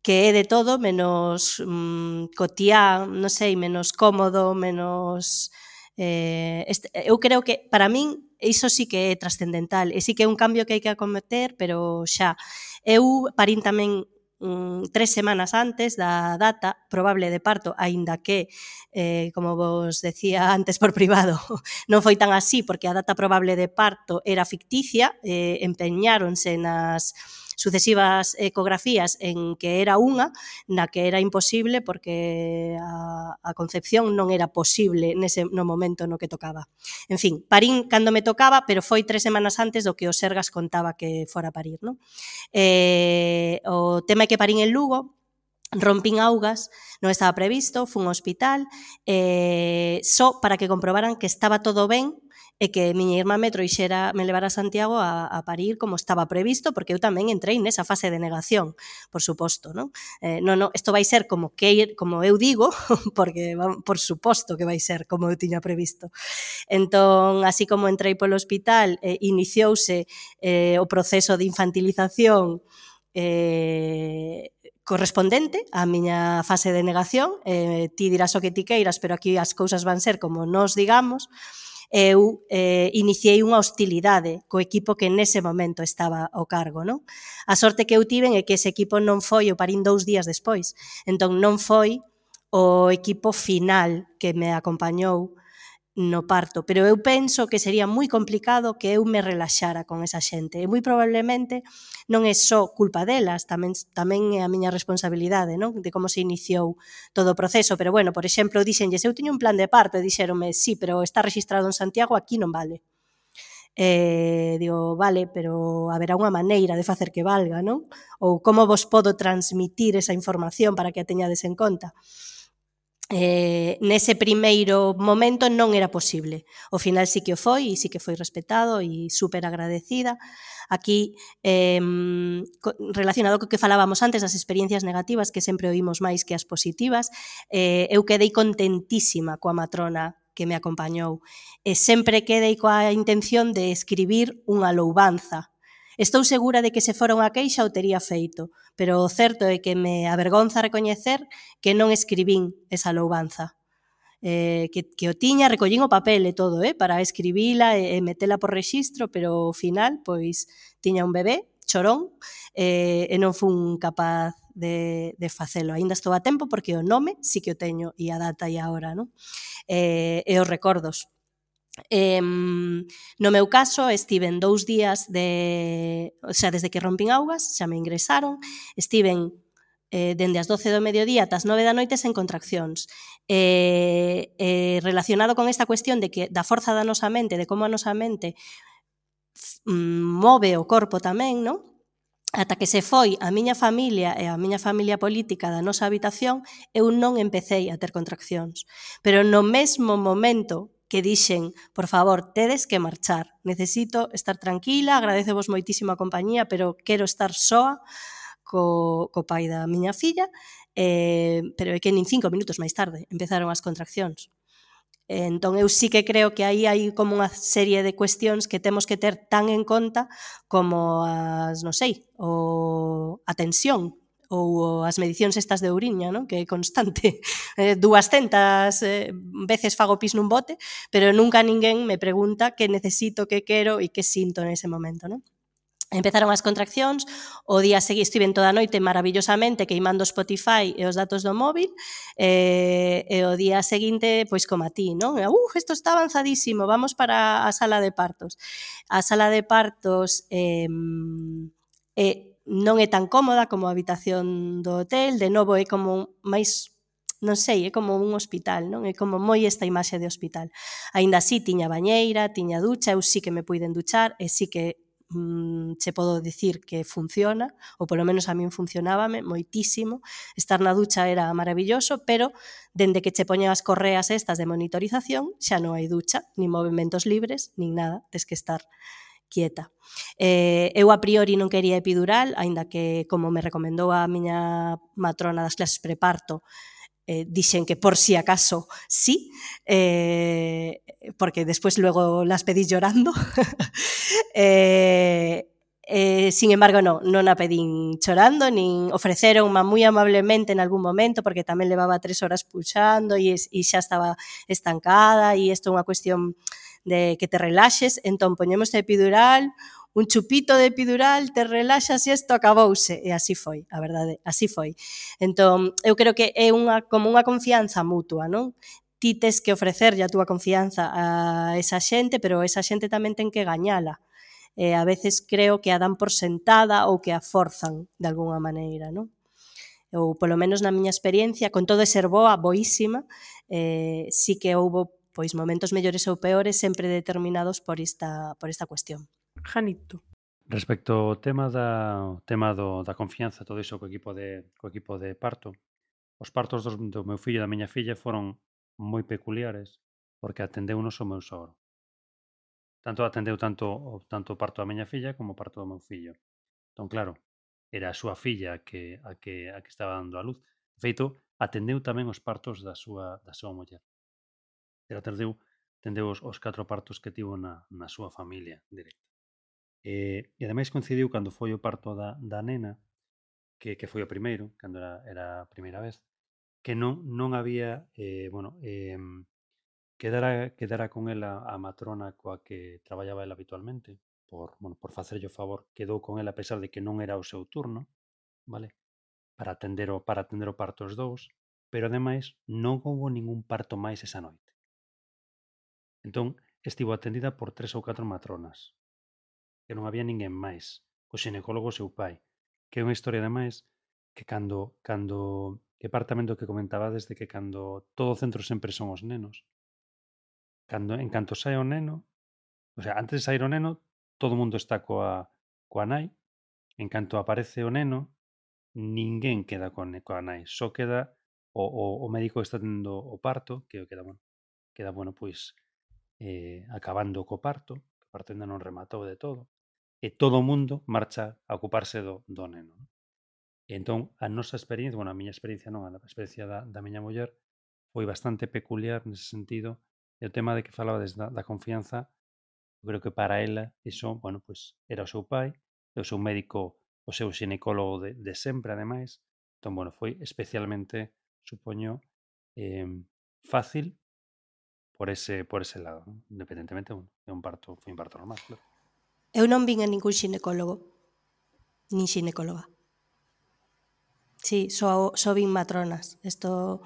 que é de todo menos mm, cotián, non sei, menos cómodo, menos Eh, este, eh, eu creo que, para min, iso sí que é trascendental, e sí que é un cambio que hai que acometer, pero xa. Eu parín tamén mm, tres semanas antes da data probable de parto, aínda que, eh, como vos decía *laughs* antes por privado, *laughs* non foi tan así, porque a data probable de parto era ficticia, eh, empeñáronse nas sucesivas ecografías en que era unha, na que era imposible porque a, a concepción non era posible nese no momento no que tocaba. En fin, parín cando me tocaba, pero foi tres semanas antes do que o Sergas contaba que fora parir. Non? Eh, o tema é que parín en Lugo, rompín augas, non estaba previsto, fun ao hospital, eh, só para que comprobaran que estaba todo ben e que miña irmá me troixera, me levara a Santiago a, a parir como estaba previsto, porque eu tamén entrei nesa fase de negación, por suposto, non? Eh, non, non, isto vai ser como que como eu digo, *laughs* porque por suposto que vai ser como eu tiña previsto. Entón, así como entrei polo hospital, eh, iniciouse eh, o proceso de infantilización eh, correspondente á miña fase de negación, eh, ti dirás o que ti queiras, pero aquí as cousas van ser como nos digamos, eu eh, iniciei unha hostilidade co equipo que nese momento estaba ao cargo. Non? A sorte que eu tiven é que ese equipo non foi, o parín dous días despois, entón non foi o equipo final que me acompañou no parto, pero eu penso que sería moi complicado que eu me relaxara con esa xente. E moi probablemente non é só culpa delas, tamén tamén é a miña responsabilidade, non? De como se iniciou todo o proceso, pero bueno, por exemplo, dixenlles, eu teño un plan de parto, e "Sí, pero está registrado en Santiago, aquí non vale." Eh, digo, vale, pero haberá unha maneira de facer que valga, non? Ou como vos podo transmitir esa información para que a teñades en conta? eh, nese primeiro momento non era posible. O final sí que o foi e sí que foi respetado e super agradecida. Aquí, eh, relacionado co que falábamos antes das experiencias negativas que sempre oímos máis que as positivas, eh, eu quedei contentísima coa matrona que me acompañou. E sempre quedei coa intención de escribir unha loubanza Estou segura de que se fora unha queixa o tería feito, pero o certo é que me avergonza recoñecer que non escribín esa loubanza. Eh, que, que o tiña, recollín o papel e todo, eh, para escribila e, e metela por rexistro, pero ao final, pois, tiña un bebé, chorón, eh, e non fun capaz de, de facelo. Ainda estou a tempo porque o nome sí que o teño e a data e a hora, non? Eh, e os recordos. Eh, no meu caso, estiven dous días de, o sea, desde que rompín augas, xa me ingresaron, estiven eh, dende as 12 do mediodía ata as 9 da noite sen contraccións. Eh, eh, relacionado con esta cuestión de que da forza da nosa mente, de como a nosa mente mm, move o corpo tamén, non? Ata que se foi a miña familia e a miña familia política da nosa habitación, eu non empecéi a ter contraccións. Pero no mesmo momento que dixen, por favor, tedes que marchar, necesito estar tranquila, agradecevos a compañía, pero quero estar soa co, co pai da miña filla, eh, pero é que nin cinco minutos máis tarde empezaron as contraccións. Eh, entón, eu sí que creo que aí hai como unha serie de cuestións que temos que ter tan en conta como as, non sei, o, a tensión ou as medicións estas de Ouriña, non? que é constante, *laughs* eh, 200 eh, veces fago pis nun bote, pero nunca ninguén me pregunta que necesito, que quero e que sinto nese momento. Non? Empezaron as contraccións, o día seguí estiven toda a noite maravillosamente queimando Spotify e os datos do móvil, e, e o día seguinte, pois como a ti, non? Uh, isto está avanzadísimo, vamos para a sala de partos. A sala de partos eh, eh, non é tan cómoda como a habitación do hotel, de novo é como máis non sei, é como un hospital, non? É como moi esta imaxe de hospital. Aínda así tiña bañeira, tiña ducha, eu sí que me puiden duchar e sí que mm, che podo dicir que funciona, ou polo menos a min funcionábame moitísimo. Estar na ducha era maravilloso, pero dende que che poñen as correas estas de monitorización, xa non hai ducha, nin movimentos libres, nin nada, tes que estar quieta. Eh, eu a priori non quería epidural, aínda que, como me recomendou a miña matrona das clases preparto, eh, dixen que por si acaso sí, eh, porque despois luego las pedí llorando. *laughs* eh, Eh, sin embargo, no, non a pedín chorando, nin ofreceron moi amablemente en algún momento, porque tamén levaba tres horas puxando e, e xa estaba estancada, e isto é unha cuestión de que te relaxes, entón poñemos epidural, un chupito de epidural, te relaxas e isto acabouse. E así foi, a verdade, así foi. Entón, eu creo que é unha, como unha confianza mutua, non? Ti tes que ofrecerlle a túa confianza a esa xente, pero esa xente tamén ten que gañala. E a veces creo que a dan por sentada ou que a forzan de algunha maneira, non? ou polo menos na miña experiencia, con todo ser boa, boísima, eh, sí que houbo pois momentos mellores ou peores sempre determinados por esta, por esta cuestión. Janito. Respecto ao tema da tema do, da confianza, todo iso co equipo de co equipo de parto, os partos dos, do meu fillo e da miña filla foron moi peculiares porque atendeu nos o meu sogro. Tanto atendeu tanto o tanto o parto da miña filla como o parto do meu fillo. Entón, claro, era a súa filla a que a que a que estaba dando a luz. De feito, atendeu tamén os partos da súa da súa muller. Pero tardeu, tendeu os, os catro partos que tivo na, na súa familia directa. E, e ademais coincidiu cando foi o parto da, da nena, que, que foi o primeiro, cando era, era a primeira vez, que non, non había, eh, bueno, eh, quedara, quedara con ela a matrona coa que traballaba ela habitualmente, por, bueno, por facerlle o favor, quedou con ela a pesar de que non era o seu turno, vale? Para atender o, para atender o parto os dous, pero ademais non houve ningún parto máis esa noite. Entón estivo atendida por tres ou catro matronas. que non había ninguén máis, o xinecólogo seu pai, que é unha historia de máis que cando, cando que parte tamén do que comentaba desde que cando todo o centro sempre son os nenos. Cando, en canto sai o neno, o sea, antes de sair o neno, todo o mundo está coa, coa nai, en canto aparece o neno, ninguén queda con, coa nai, só queda o, o, o médico que está tendo o parto, que queda, bueno, queda, bueno, pois, eh, acabando co parto, que o parto ainda non rematou de todo, e todo o mundo marcha a ocuparse do, do neno. Non? E entón, a nosa experiencia, bueno, a miña experiencia non, a experiencia da, da miña muller, foi bastante peculiar nese sentido, e o tema de que falaba desde da, da confianza, eu creo que para ela, iso, bueno, pues, era o seu pai, e o seu médico, o seu xinecólogo de, de sempre, ademais, entón, bueno, foi especialmente, supoño, eh, fácil por ese, por ese lado, ¿no? independentemente de un, de un parto, un parto normal. Claro. Eu non vin a ningún xinecólogo, nin xinecóloga. Sí, só, so, só so vin matronas. Isto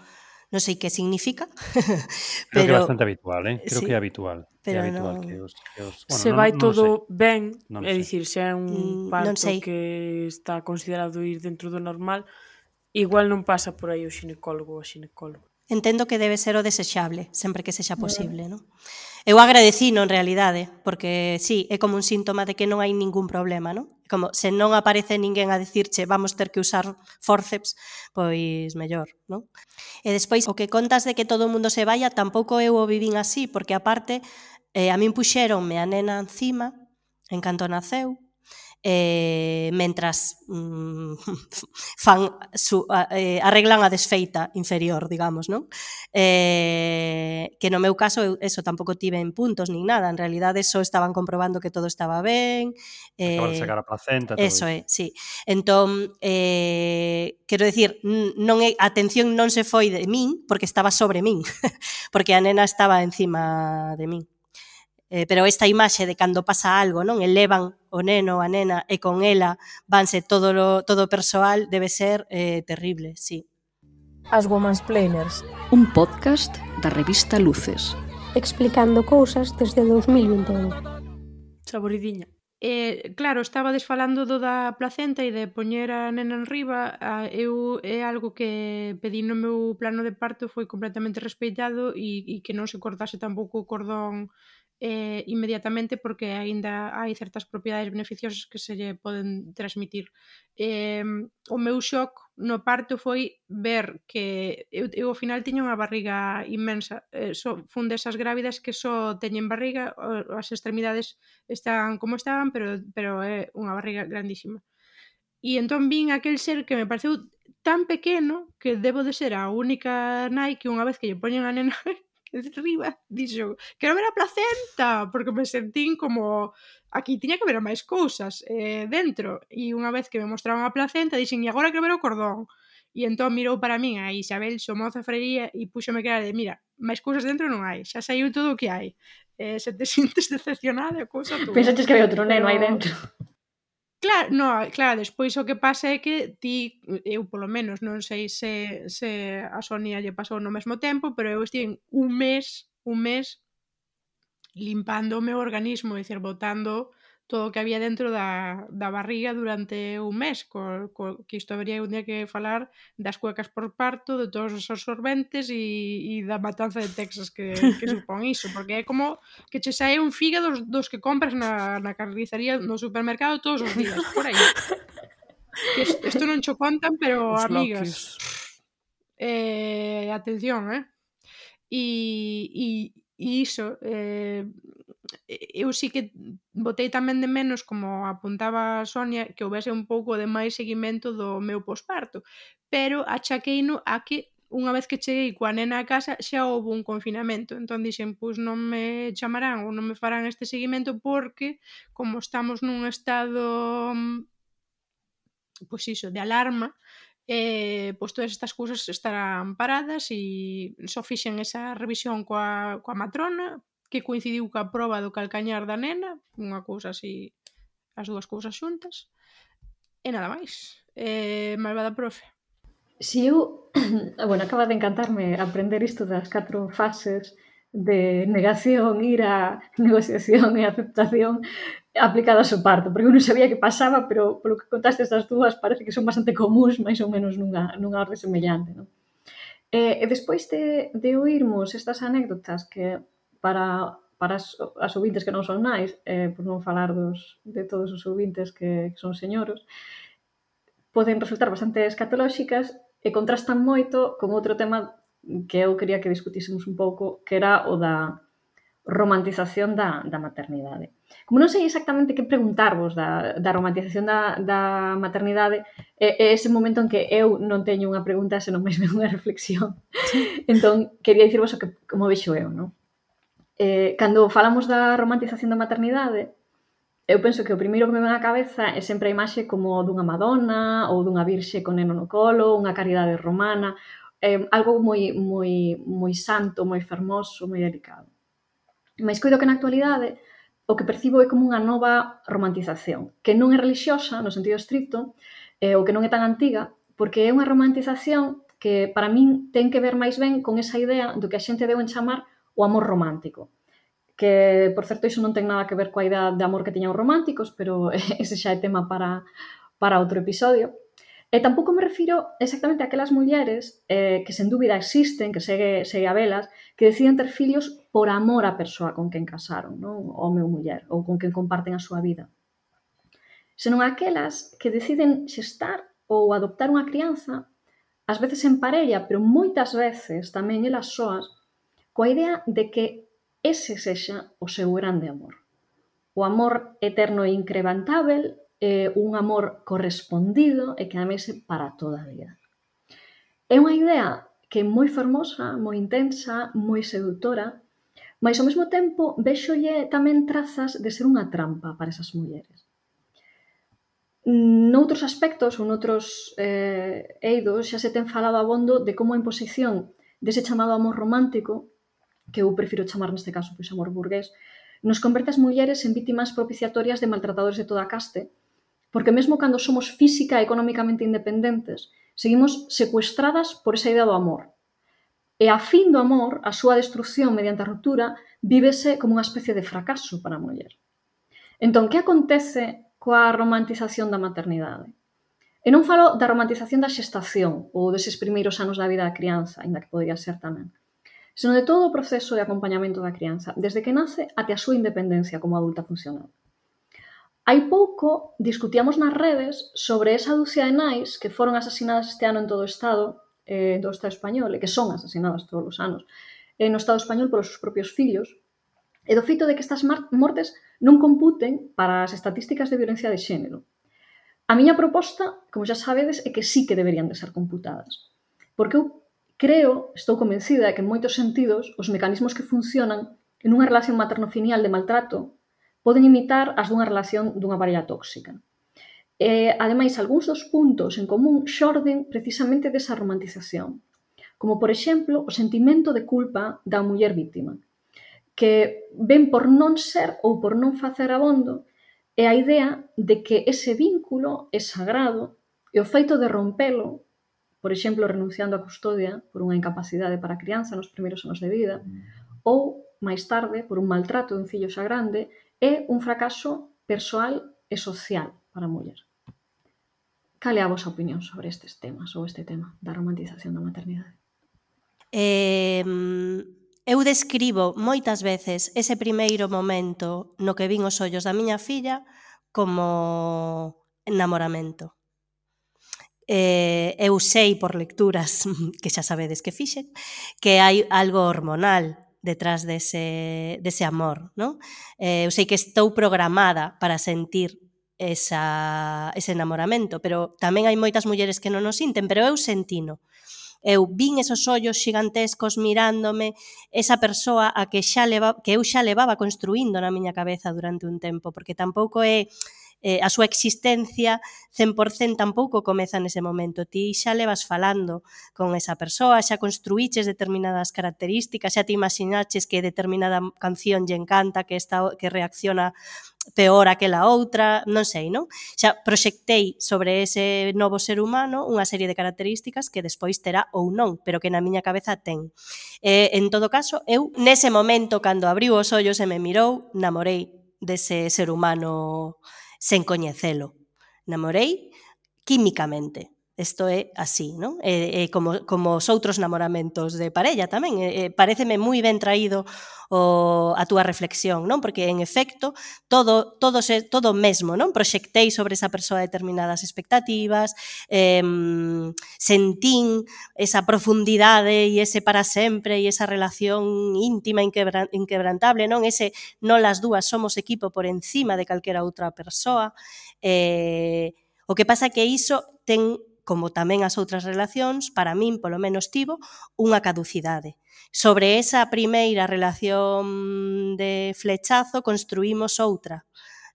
non sei que significa, pero... *laughs* Creo que é bastante habitual, eh? Creo sí, que é habitual. Pero é habitual non... que os, que os... Bueno, se non, vai non, todo sei. ben, non é dicir, se é un mm, parto non sei. que está considerado ir dentro do normal, igual non pasa por aí o xinecólogo ou a xinecóloga entendo que debe ser o desexable, sempre que sexa posible, non? Eu agradecino en realidade, porque sí, é como un síntoma de que non hai ningún problema, non? Como se non aparece ninguén a dicirche vamos ter que usar forceps, pois mellor, non? E despois, o que contas de que todo o mundo se vaya, tampouco eu o vivín así, porque aparte, eh, a min puxeronme a nena encima, en canto naceu, eh, mentras mm, *laughs* fan su, a, eh, arreglan a desfeita inferior, digamos, non? Eh, que no meu caso eu eso tampouco tive en puntos nin nada, en realidade só estaban comprobando que todo estaba ben. Eh, Acaban de sacar a placenta. Eso é, eh, sí. Entón, eh, quero decir, non é, a atención non se foi de min, porque estaba sobre min, *laughs* porque a nena estaba encima de min. Eh, pero esta imaxe de cando pasa algo, non? Elevan o neno, a nena, e con ela vanse todo o todo persoal, debe ser eh, terrible, sí. As Women's Planers. Un podcast da revista Luces. Explicando cousas desde 2021. Saboridiña. Eh, claro, estaba desfalando do da placenta e de poñer a nena en riba a, eu é algo que pedí no meu plano de parto foi completamente respeitado e, e que non se cortase tampouco o cordón eh, inmediatamente porque aínda hai certas propiedades beneficiosas que se lle poden transmitir. Eh, o meu shock no parto foi ver que eu, eu ao final tiña unha barriga inmensa. Eh, so, fun desas grávidas que só teñen barriga, as extremidades están como estaban, pero, pero é unha barriga grandísima. E entón vin aquel ser que me pareceu tan pequeno que debo de ser a única nai que unha vez que lle poñen a nena *laughs* riba, dixo, quero ver a placenta, porque me sentín como aquí tiña que ver máis cousas eh, dentro, e unha vez que me mostraron a placenta, dixen, e agora que ver o cordón e entón mirou para min a Isabel Somoza Freiría e púxome cara de, mira, máis cousas dentro non hai, xa saiu todo o que hai. Eh, se te *laughs* sintes decepcionada, cousa tú. Pensaches que había outro neno aí dentro. Claro, no, claro, despois o que pasa é que ti, eu polo menos non sei se, se a Sonia lle pasou no mesmo tempo, pero eu estive un mes, un mes limpando o meu organismo, é dicir, botando todo o que había dentro da, da barriga durante un mes, co, co, que isto habería un día que falar das cuecas por parto, de todos os absorbentes e, e da matanza de Texas que, que *laughs* supón iso, porque é como que che sae un fígado dos, dos que compras na, na carnicería no supermercado todos os días, por aí. Que isto non cho contan, pero *laughs* os amigas. loquios. Eh, atención, eh? E, e E iso, eh, eu sí que botei tamén de menos, como apuntaba Sonia, que houvese un pouco de máis seguimento do meu posparto, pero achaqueino a que unha vez que cheguei coa nena a casa xa houve un confinamento, entón dixen pois non me chamarán ou non me farán este seguimento porque como estamos nun estado mm, pois iso, de alarma, eh, pois todas estas cousas estarán paradas e só fixen esa revisión coa, coa matrona que coincidiu coa proba do calcañar da nena, unha cousa así, as dúas cousas xuntas, e nada máis. Eh, malvada profe. Si eu, *clears throat* bueno, acaba de encantarme aprender isto das catro fases de negación, ira, *laughs* negociación e aceptación, aplicadas ao parto, porque eu non sabía que pasaba, pero polo que contaste estas dúas parece que son bastante comuns, máis ou menos nunha, nunha orde semellante. Non? E, e despois de, de oírmos estas anécdotas que para para as, as ouvintes que non son nais, eh, por non falar dos, de todos os ouvintes que, que son señoros, poden resultar bastante escatolóxicas e contrastan moito con outro tema que eu quería que discutísemos un pouco, que era o da romantización da, da maternidade. Como non sei exactamente que preguntarvos da, da romantización da, da maternidade, é, é ese momento en que eu non teño unha pregunta, senón máis ben unha reflexión. *laughs* entón, quería dicirvos o que como vexo eu, non? Eh, cando falamos da romantización da maternidade, eu penso que o primeiro que me ven á cabeza é sempre a imaxe como dunha Madonna ou dunha virxe con neno no colo, unha caridade romana, eh, algo moi moi moi santo, moi fermoso, moi delicado. Mas coido que na actualidade o que percibo é como unha nova romantización, que non é relixiosa no sentido estricto, eh, o que non é tan antiga, porque é unha romantización que para min ten que ver máis ben con esa idea do que a xente deu en chamar o amor romántico. Que, por certo, iso non ten nada que ver coa idea de amor que tiñan os románticos, pero *laughs* ese xa é tema para, para outro episodio. E tampouco me refiro exactamente a aquelas mulleres eh, que sen dúbida existen, que segue, segue a velas, que deciden ter fillos por amor á persoa con quen casaron, non? O meu muller, ou con quen comparten a súa vida. Senón aquelas que deciden xestar ou adoptar unha crianza, ás veces en parella, pero moitas veces tamén elas soas, coa idea de que ese sexa o seu grande amor. O amor eterno e increvantável, eh, un amor correspondido e que amese para toda a vida. É unha idea que é moi formosa, moi intensa, moi seductora, Mais ao mesmo tempo véxolle tamén trazas de ser unha trampa para esas mulleres. Noutros aspectos ou noutros eh, eidos xa se ten falado abondo de como a imposición dese chamado amor romántico, que eu prefiro chamar neste caso pois amor burgués, nos converte as mulleres en vítimas propiciatorias de maltratadores de toda a caste, porque mesmo cando somos física e económicamente independentes, seguimos secuestradas por esa idea do amor, E a fin do amor, a súa destrucción mediante a ruptura, vívese como unha especie de fracaso para a muller. Entón, que acontece coa romantización da maternidade? E non falo da romantización da xestación ou deses primeiros anos da vida da crianza, aínda que podría ser tamén, senón de todo o proceso de acompañamento da crianza, desde que nace até a súa independencia como adulta funcional. Hai pouco discutíamos nas redes sobre esa dúcia de nais que foron asasinadas este ano en todo o Estado eh, do Estado español e que son asasinadas todos os anos eh, no Estado español polos seus propios fillos e do feito de que estas mortes non computen para as estatísticas de violencia de xénero. A miña proposta, como xa sabedes, é que sí que deberían de ser computadas. Porque eu creo, estou convencida de que en moitos sentidos os mecanismos que funcionan en unha relación materno-finial de maltrato poden imitar as dunha relación dunha parella tóxica. E, ademais, algúns dos puntos en común xorden precisamente desa romantización, como, por exemplo, o sentimento de culpa da muller víctima, que ven por non ser ou por non facer abondo e a idea de que ese vínculo é sagrado e o feito de rompelo, por exemplo, renunciando á custodia por unha incapacidade para a crianza nos primeiros anos de vida, ou máis tarde por un maltrato dun fillo xa grande, é un fracaso persoal e social para a muller. Cal é a vosa opinión sobre estes temas ou este tema da romantización da maternidade? Eh, eu describo moitas veces ese primeiro momento no que vin os ollos da miña filla como enamoramento. Eh, eu sei por lecturas *laughs* que xa sabedes que fixen que hai algo hormonal detrás dese, dese amor. Non? Eh, eu sei que estou programada para sentir esa, ese enamoramento, pero tamén hai moitas mulleres que non o sinten, pero eu sentino. Eu vin esos ollos xigantescos mirándome, esa persoa a que xa leva, que eu xa levaba construindo na miña cabeza durante un tempo, porque tampouco é eh, a súa existencia 100% tampouco comeza nese momento. Ti xa levas falando con esa persoa, xa construíches determinadas características, xa te imaginaches que determinada canción lle encanta, que esta, que reacciona peor aquela outra, non sei, non? Xa proxectei sobre ese novo ser humano unha serie de características que despois terá ou non, pero que na miña cabeza ten. Eh, en todo caso, eu nese momento cando abriu os ollos e me mirou, namorei dese ser humano sen coñecelo. Namorei químicamente. Isto é así, non? E, eh, e eh, como, como os outros namoramentos de parella tamén. Eh, e, e pareceme moi ben traído o, a túa reflexión, non? Porque, en efecto, todo todo se, todo mesmo, non? Proxectei sobre esa persoa determinadas expectativas, eh, sentín esa profundidade e ese para sempre e esa relación íntima inquebrantable, non? Ese non las dúas somos equipo por encima de calquera outra persoa. Eh, o que pasa que iso ten como tamén as outras relacións, para min, polo menos tivo, unha caducidade. Sobre esa primeira relación de flechazo construímos outra,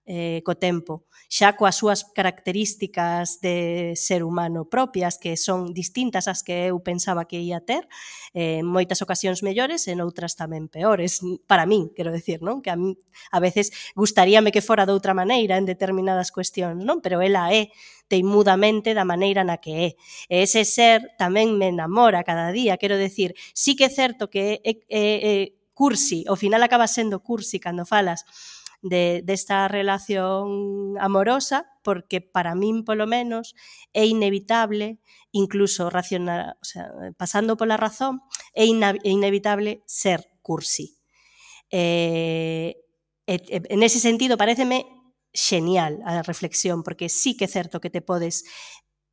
eh, co tempo, xa coas súas características de ser humano propias que son distintas ás que eu pensaba que ia ter, eh, en moitas ocasións mellores e noutras tamén peores, para min, quero decir, non? Que a, mí, a veces gustaríame que fora doutra maneira en determinadas cuestións, non? Pero ela é teimudamente da maneira na que é. E ese ser tamén me enamora cada día, quero decir, sí que é certo que é, é, é cursi, ao final acaba sendo cursi cando falas de, esta relación amorosa, porque para mí, por lo menos, es inevitable, incluso racional, o sea, pasando por la razón, es, inevitable ser cursi. Eh, e, e, en ese sentido, pareceme genial la reflexión, porque sí que es cierto que te puedes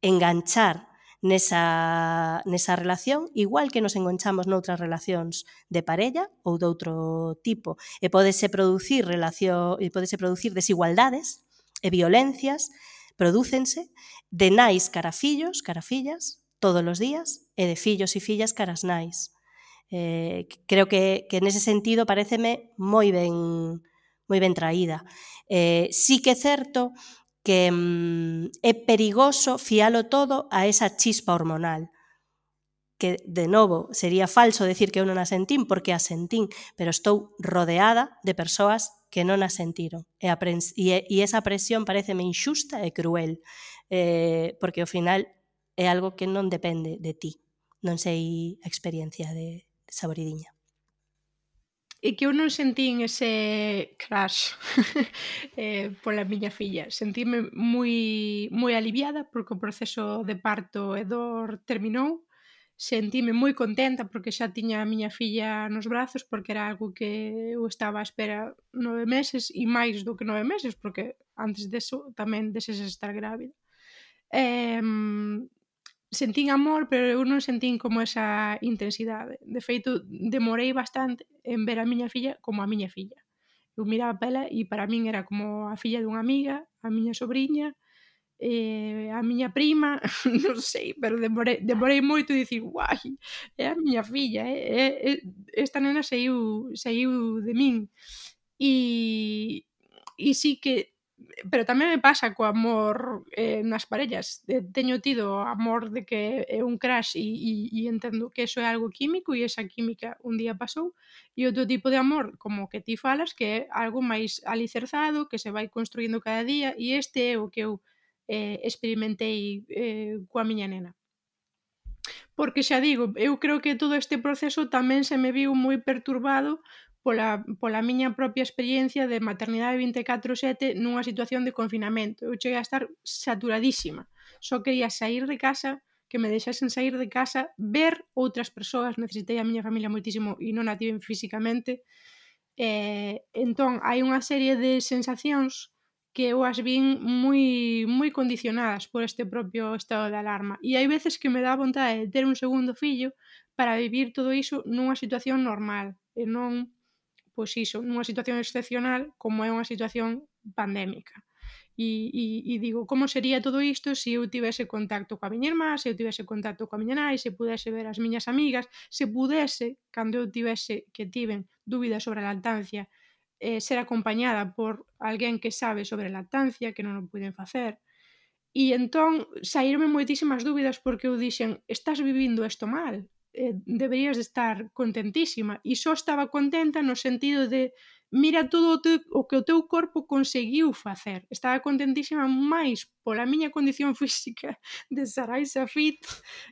enganchar nesa, nesa relación, igual que nos enganchamos noutras relacións de parella ou de outro tipo. E podese producir relación, e podese producir desigualdades e violencias, prodúcense de nais cara fillos, cara fillas, todos os días, e de fillos e fillas caras nais. Eh, creo que, que nese sentido pareceme moi ben moi ben traída. Eh, sí que é certo que mm, é perigoso fialo todo a esa chispa hormonal que de novo sería falso decir que eu non a sentín porque a sentín, pero estou rodeada de persoas que non a sentiron. E, a e, e esa presión pareceme injusta e cruel, eh, porque ao final é algo que non depende de ti. Non sei a experiencia de, de Saboridiña e que eu non sentín ese crash *laughs* eh, pola miña filla. Sentíme moi, moi aliviada porque o proceso de parto e dor terminou. Sentíme moi contenta porque xa tiña a miña filla nos brazos porque era algo que eu estaba a espera nove meses e máis do que nove meses porque antes deso tamén deses estar grávida. Eh, sentín amor, pero eu non sentín como esa intensidade. De feito, demorei bastante en ver a miña filla como a miña filla. Eu miraba para ela e para min era como a filla dunha amiga, a miña sobrinha, eh, a miña prima, *laughs* non sei, pero demorei, demorei moito e dicir, guai, é a miña filla, é, é, é, esta nena saiu, saiu de min. E, e sí que pero tamén me pasa co amor eh, nas parellas. Teño tido amor de que é un crash e, e, e entendo que eso é algo químico e esa química un día pasou. E outro tipo de amor, como que ti falas, que é algo máis alicerzado, que se vai construindo cada día e este é o que eu eh, experimentei eh, coa miña nena porque xa digo, eu creo que todo este proceso tamén se me viu moi perturbado pola, pola miña propia experiencia de maternidade 24-7 nunha situación de confinamento. Eu cheguei a estar saturadísima. Só quería sair de casa, que me deixasen sair de casa, ver outras persoas. Necesitei a miña familia moitísimo e non a tiven físicamente. Eh, entón, hai unha serie de sensacións que eu as vin moi moi condicionadas por este propio estado de alarma. E hai veces que me dá vontade de ter un segundo fillo para vivir todo iso nunha situación normal e non pois iso, nunha situación excepcional como é unha situación pandémica. E, e, e digo, como sería todo isto se eu tivese contacto coa miña irmá, se eu tivese contacto coa miña nai, se pudese ver as miñas amigas, se pudese, cando eu tivese que tiven dúbidas sobre a lactancia, eh, ser acompañada por alguén que sabe sobre a lactancia, que non o puden facer. E entón saírme moitísimas dúbidas porque eu dixen, estás vivindo isto mal, eh, deberías estar contentísima e só estaba contenta no sentido de mira todo o, te, o que o teu corpo conseguiu facer. Estaba contentísima máis pola miña condición *laughs* física de Saraisa Fit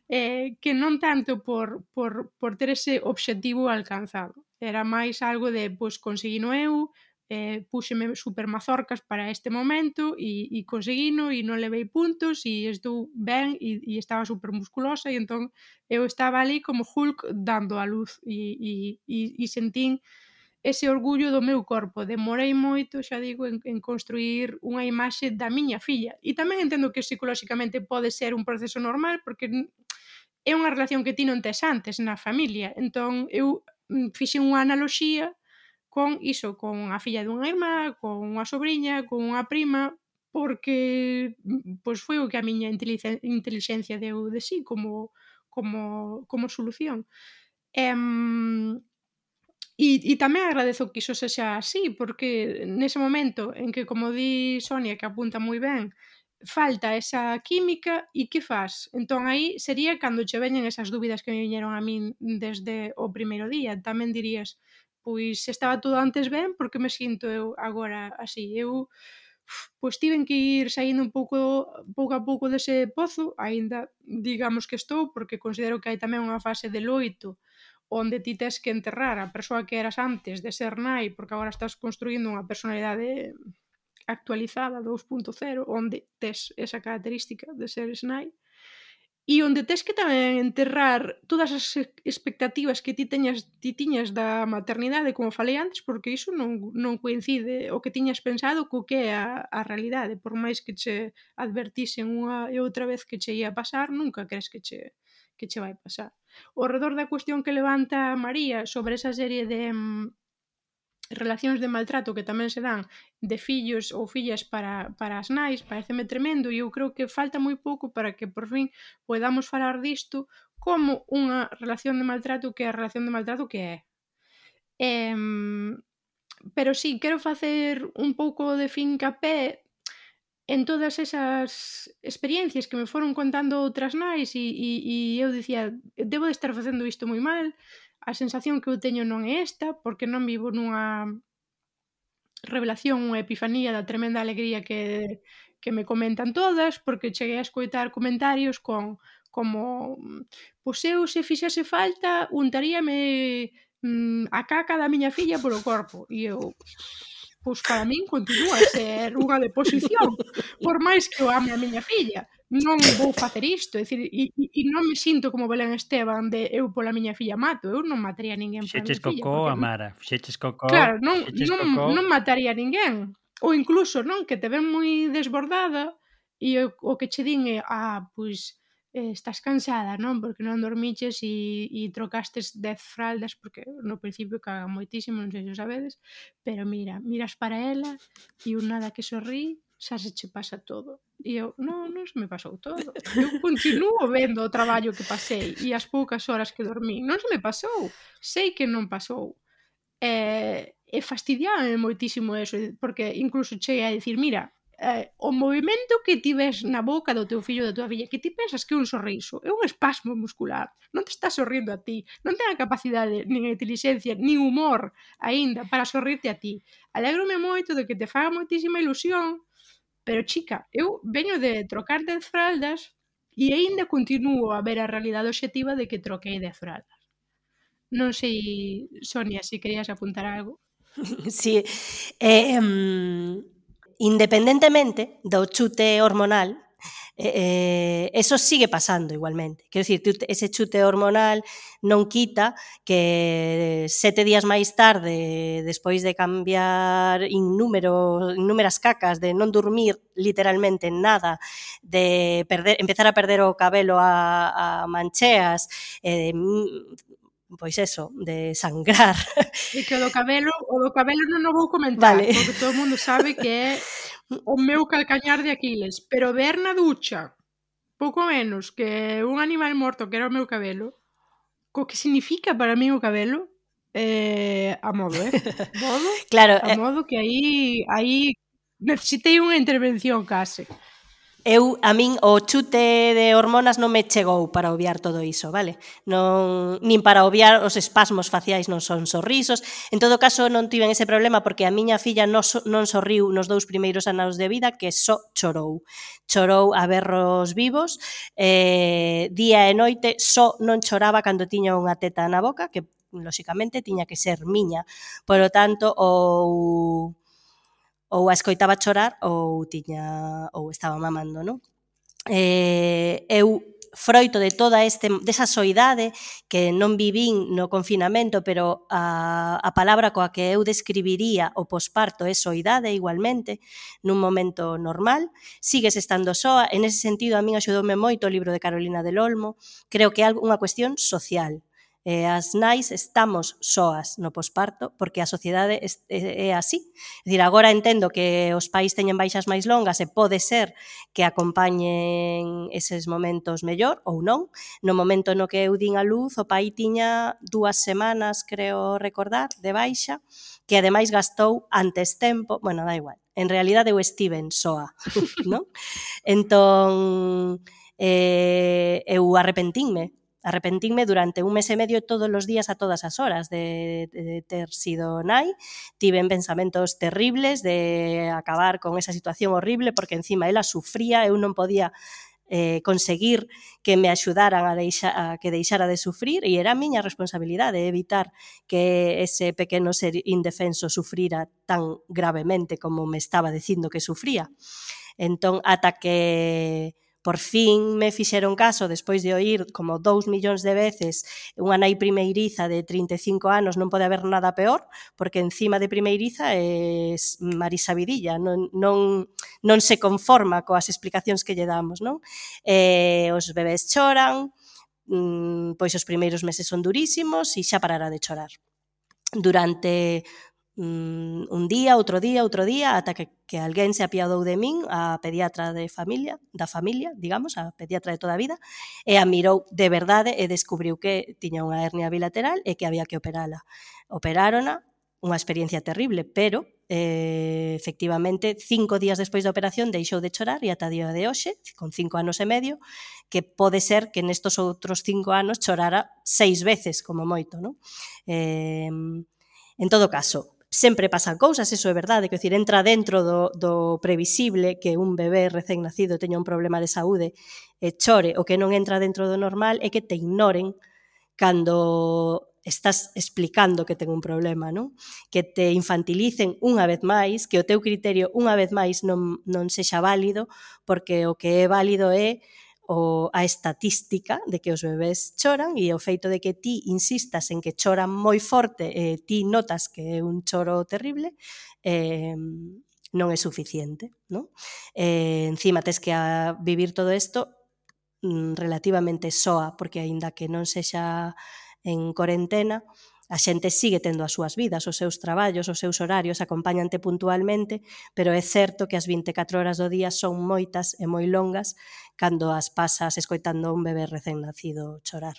eh, que non tanto por, por, por ter ese obxectivo alcanzado. Era máis algo de, pois, conseguino eu, eh, púxeme super mazorcas para este momento e, e conseguino e non levei puntos e estou ben e, e estaba super musculosa e entón eu estaba ali como Hulk dando a luz e, e, e, e sentín ese orgullo do meu corpo. Demorei moito, xa digo, en, en construir unha imaxe da miña filla. E tamén entendo que psicolóxicamente pode ser un proceso normal, porque é unha relación que ti non tes antes na familia. Entón, eu mm, fixe unha analoxía con iso, con a filla dunha irmá, con unha sobrinha, con unha prima, porque mm, pois foi o que a miña intelixencia deu de sí como como como solución. Em, E, e tamén agradezo que iso sexa así, porque nese momento en que, como di Sonia, que apunta moi ben, falta esa química e que faz? Entón aí sería cando che veñen esas dúbidas que me viñeron a min desde o primeiro día. Tamén dirías, pois se estaba todo antes ben, porque me sinto eu agora así? Eu pois tiven que ir saindo un pouco pouco a pouco dese pozo, aínda digamos que estou, porque considero que hai tamén unha fase de loito onde ti tes que enterrar a persoa que eras antes de ser nai, porque agora estás construindo unha personalidade actualizada 2.0, onde tes esa característica de ser nai, e onde tes que tamén enterrar todas as expectativas que ti teñas ti tiñas da maternidade, como falei antes, porque iso non, non coincide o que tiñas pensado co que é a, a realidade, por máis que che advertisen unha e outra vez que che ia pasar, nunca crees que che que che vai pasar. O redor da cuestión que levanta María sobre esa serie de mm, relacións de maltrato que tamén se dan de fillos ou fillas para, para as nais, pareceme tremendo e eu creo que falta moi pouco para que por fin podamos falar disto como unha relación de maltrato que é a relación de maltrato que é. Eh, pero sí, quero facer un pouco de fincapé en todas esas experiencias que me foron contando outras nais e, e, e eu dicía, debo de estar facendo isto moi mal, a sensación que eu teño non é esta, porque non vivo nunha revelación, unha epifanía da tremenda alegría que, que me comentan todas, porque cheguei a escoitar comentarios con como pois eu se fixese falta untaríame mm, a caca da miña filla polo corpo e eu pois para min continúa a ser unha deposición, por máis que o ame a miña filla. Non vou facer isto, é dicir, e, e non me sinto como Belén Esteban de eu pola miña filla mato, eu non mataría a ninguén pola miña cocó filla. cocó, Amara, fixeches cocó... Claro, non, non, cocó. non mataría a ninguén. Ou incluso, non, que te ven moi desbordada e o, o que che din é, ah, pois, eh, estás cansada, non? Porque non dormiches e, e trocastes 10 fraldas porque no principio cagan moitísimo, non sei se o sabedes, pero mira, miras para ela e un nada que sorrí xa se che pasa todo. E eu, non, non se me pasou todo. Eu continuo vendo o traballo que pasei e as poucas horas que dormí. Non se me pasou. Sei que non pasou. Eh, e, e fastidiábame moitísimo eso, porque incluso cheguei a dicir, mira, eh, o movimento que tives na boca do teu fillo ou da tua filla, que ti pensas que é un sorriso, é un espasmo muscular, non te estás sorrindo a ti, non ten a capacidade, nin a inteligencia, nin humor aínda para sorrirte a ti. Alegrome moito de que te faga moitísima ilusión, pero chica, eu veño de trocar de fraldas e aínda continuo a ver a realidade obxectiva de que troquei de fraldas. Non sei, Sonia, se querías apuntar algo. *laughs* Sí, eh, um independentemente do chute hormonal, eh, eh, eso sigue pasando igualmente. Quero dicir, ese chute hormonal non quita que sete días máis tarde, despois de cambiar innúmero, innúmeras cacas, de non dormir literalmente nada, de perder, empezar a perder o cabelo a, a mancheas, eh, pois eso, de sangrar. *laughs* E que o do cabelo, o do cabelo non o vou comentar, vale. porque todo o mundo sabe que *laughs* é o meu calcañar de Aquiles, pero ver na ducha pouco menos que un animal morto que era o meu cabelo, co que significa para mí o cabelo, eh, a modo, eh? *laughs* Modo, claro, a eh. modo que aí aí necesitei unha intervención case. Eu, a min, o chute de hormonas non me chegou para obviar todo iso, vale? Non, nin para obviar os espasmos faciais non son sorrisos. En todo caso, non tiven ese problema porque a miña filla non, non sorriu nos dous primeiros anos de vida que só chorou. Chorou a berros vivos, eh, día e noite só non choraba cando tiña unha teta na boca, que lóxicamente tiña que ser miña. Por lo tanto, ou ou a escoitaba chorar ou tiña ou estaba mamando, non? Eh, eu froito de toda este desa soidade que non vivín no confinamento, pero a, a palabra coa que eu describiría o posparto é soidade igualmente, nun momento normal, sigues estando soa, en ese sentido a min axudoume moito o libro de Carolina del Olmo, creo que é unha cuestión social, E as nais estamos soas no posparto porque a sociedade é así. É dicir, agora entendo que os pais teñen baixas máis longas e pode ser que acompañen eses momentos mellor ou non. No momento no que eu din a luz, o pai tiña dúas semanas, creo recordar, de baixa, que ademais gastou antes tempo, bueno, da igual. En realidade eu estiven soa, *laughs* non? Entón, eh, eu arrepentinme arrepentinme durante un mes e medio todos os días a todas as horas de, de, de ter sido nai, tiven pensamentos terribles de acabar con esa situación horrible porque encima ela sufría, eu non podía eh, conseguir que me axudaran a, deixa, a que deixara de sufrir e era a miña responsabilidade evitar que ese pequeno ser indefenso sufrira tan gravemente como me estaba dicindo que sufría. Entón, ata que por fin me fixeron caso despois de oír como dous millóns de veces unha nai primeiriza de 35 anos non pode haber nada peor porque encima de primeiriza é Marisa Vidilla non, non, non se conforma coas explicacións que lle damos non? Eh, os bebés choran mm, pois os primeiros meses son durísimos e xa parará de chorar durante mm, un día, outro día, outro día, ata que, que alguén se apiadou de min, a pediatra de familia, da familia, digamos, a pediatra de toda a vida, e a mirou de verdade e descubriu que tiña unha hernia bilateral e que había que operala. Operárona, unha experiencia terrible, pero eh, efectivamente cinco días despois da operación deixou de chorar e ata día de hoxe, con cinco anos e medio, que pode ser que nestos outros cinco anos chorara seis veces como moito. Non? Eh, en todo caso, sempre pasan cousas, eso é verdade, que decir, entra dentro do, do previsible que un bebé recén nacido teña un problema de saúde e chore, o que non entra dentro do normal é que te ignoren cando estás explicando que ten un problema, non? Que te infantilicen unha vez máis, que o teu criterio unha vez máis non, non sexa válido, porque o que é válido é o a estatística de que os bebés choran e o feito de que ti insistas en que choran moi forte e ti notas que é un choro terrible eh, non é suficiente non? Eh, encima tes que a vivir todo isto mm, relativamente soa porque aínda que non sexa en corentena A xente sigue tendo as súas vidas, os seus traballos, os seus horarios acompáñante puntualmente, pero é certo que as 24 horas do día son moitas e moi longas cando as pasas escoitando un bebé recén nacido chorar.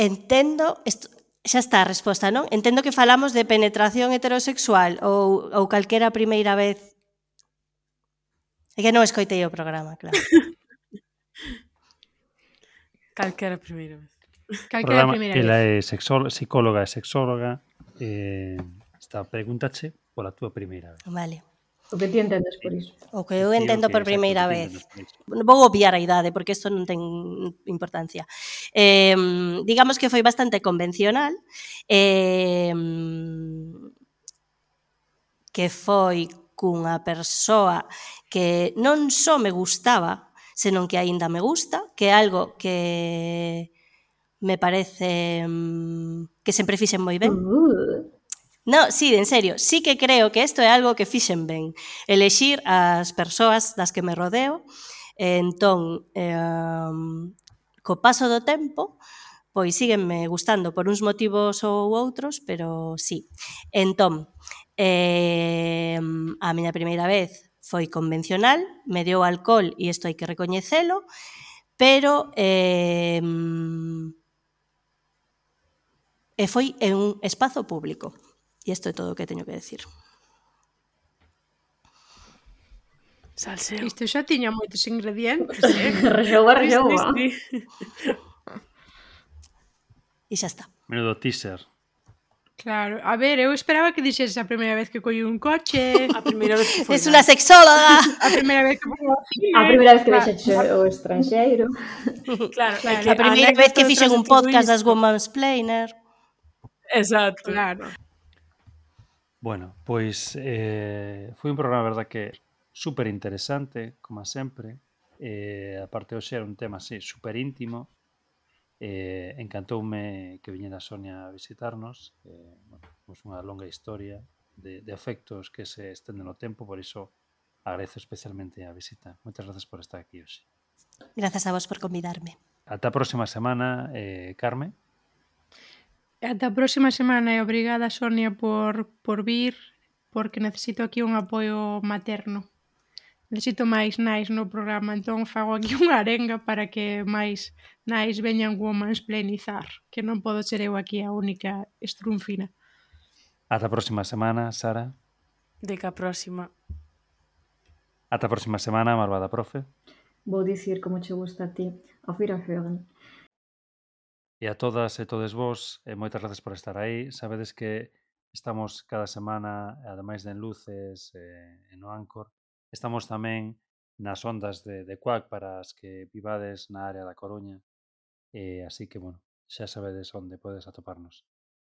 entendo, isto, xa está a resposta, non? Entendo que falamos de penetración heterosexual ou, ou calquera primeira vez. É que non escoitei o programa, claro. *laughs* calquera primeira vez. Calquera programa, primeira vez. Ela é sexóloga, psicóloga e sexóloga. Eh, está, pregúntache pola túa primeira vez. Vale. O que ti entendes por iso. O que eu entendo por primeira vez. Vou obviar a idade, porque isto non ten importancia. Eh, digamos que foi bastante convencional. Eh, que foi cunha persoa que non só me gustaba, senón que aínda me gusta, que é algo que me parece que sempre fixen moi ben. Uh -huh No, sí, en serio, sí que creo que isto é algo que fixen ben. Elexir as persoas das que me rodeo, e entón, eh, co paso do tempo, pois síguenme gustando por uns motivos ou outros, pero sí. Entón, eh, a miña primeira vez foi convencional, me deu alcohol e isto hai que recoñecelo, pero eh, e foi en un espazo público. E isto é todo o que teño que decir. Salseo. Isto xa tiña moitos ingredientes, *laughs* eh? rejoa, rejoa. E xa está. Menudo teaser. Claro, a ver, eu esperaba que dixeses a primeira vez que collí un coche, *laughs* a primeira vez que foi. Es unha sexóloga. A primeira vez que foi. A primeira vez que vexeche o estranxeiro. Claro, claro. A primeira vez que fixen un podcast das Women's Planer. Exacto. Claro. Bueno, pois eh, foi un programa, verdad, que super interesante, como sempre. Eh, aparte, hoxe era un tema así, super íntimo. Eh, encantoume que viñera Sonia a visitarnos. Eh, bueno, pues unha longa historia de, de afectos que se estenden no tempo, por iso agradezo especialmente a visita. Moitas gracias por estar aquí hoxe. Grazas a vos por convidarme. Ata a próxima semana, eh, Carme. Ata a próxima semana e obrigada, Sonia, por, por vir, porque necesito aquí un apoio materno. Necesito máis nais no programa, entón fago aquí *laughs* unha arenga para que máis nais veñan woman's plenizar, que non podo ser eu aquí a única estrunfina. Ata a próxima semana, Sara. De que a próxima. Ata a próxima semana, Marvada Profe. Vou dicir como che gusta a ti. Auf Wiederhören. E a todas e todes vos, e moitas gracias por estar aí. Sabedes que estamos cada semana, ademais de en Luces e, eh, e no Anchor, estamos tamén nas ondas de, de Quack para as que vivades na área da Coruña. E, así que, bueno, xa sabedes onde podes atoparnos.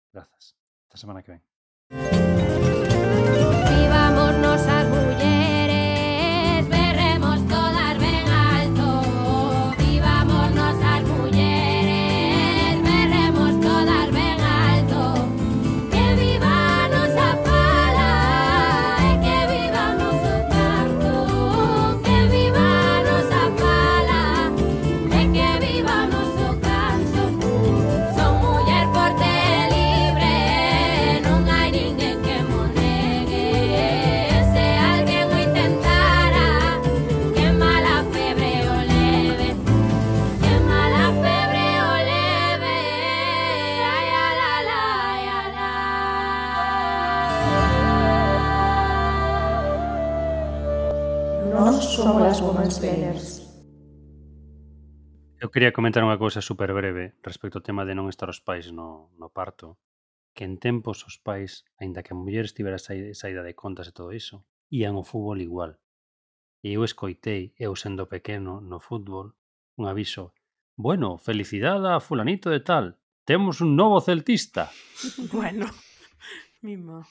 Grazas. Esta semana que ven. women's banners. Eu quería comentar unha cousa super breve respecto ao tema de non estar os pais no, no parto que en tempos os pais, aínda que a muller estivera saída de contas e todo iso, ían ao fútbol igual. E eu escoitei, eu sendo pequeno, no fútbol, un aviso. Bueno, felicidade a fulanito de tal. Temos un novo celtista. *laughs* bueno, mimo.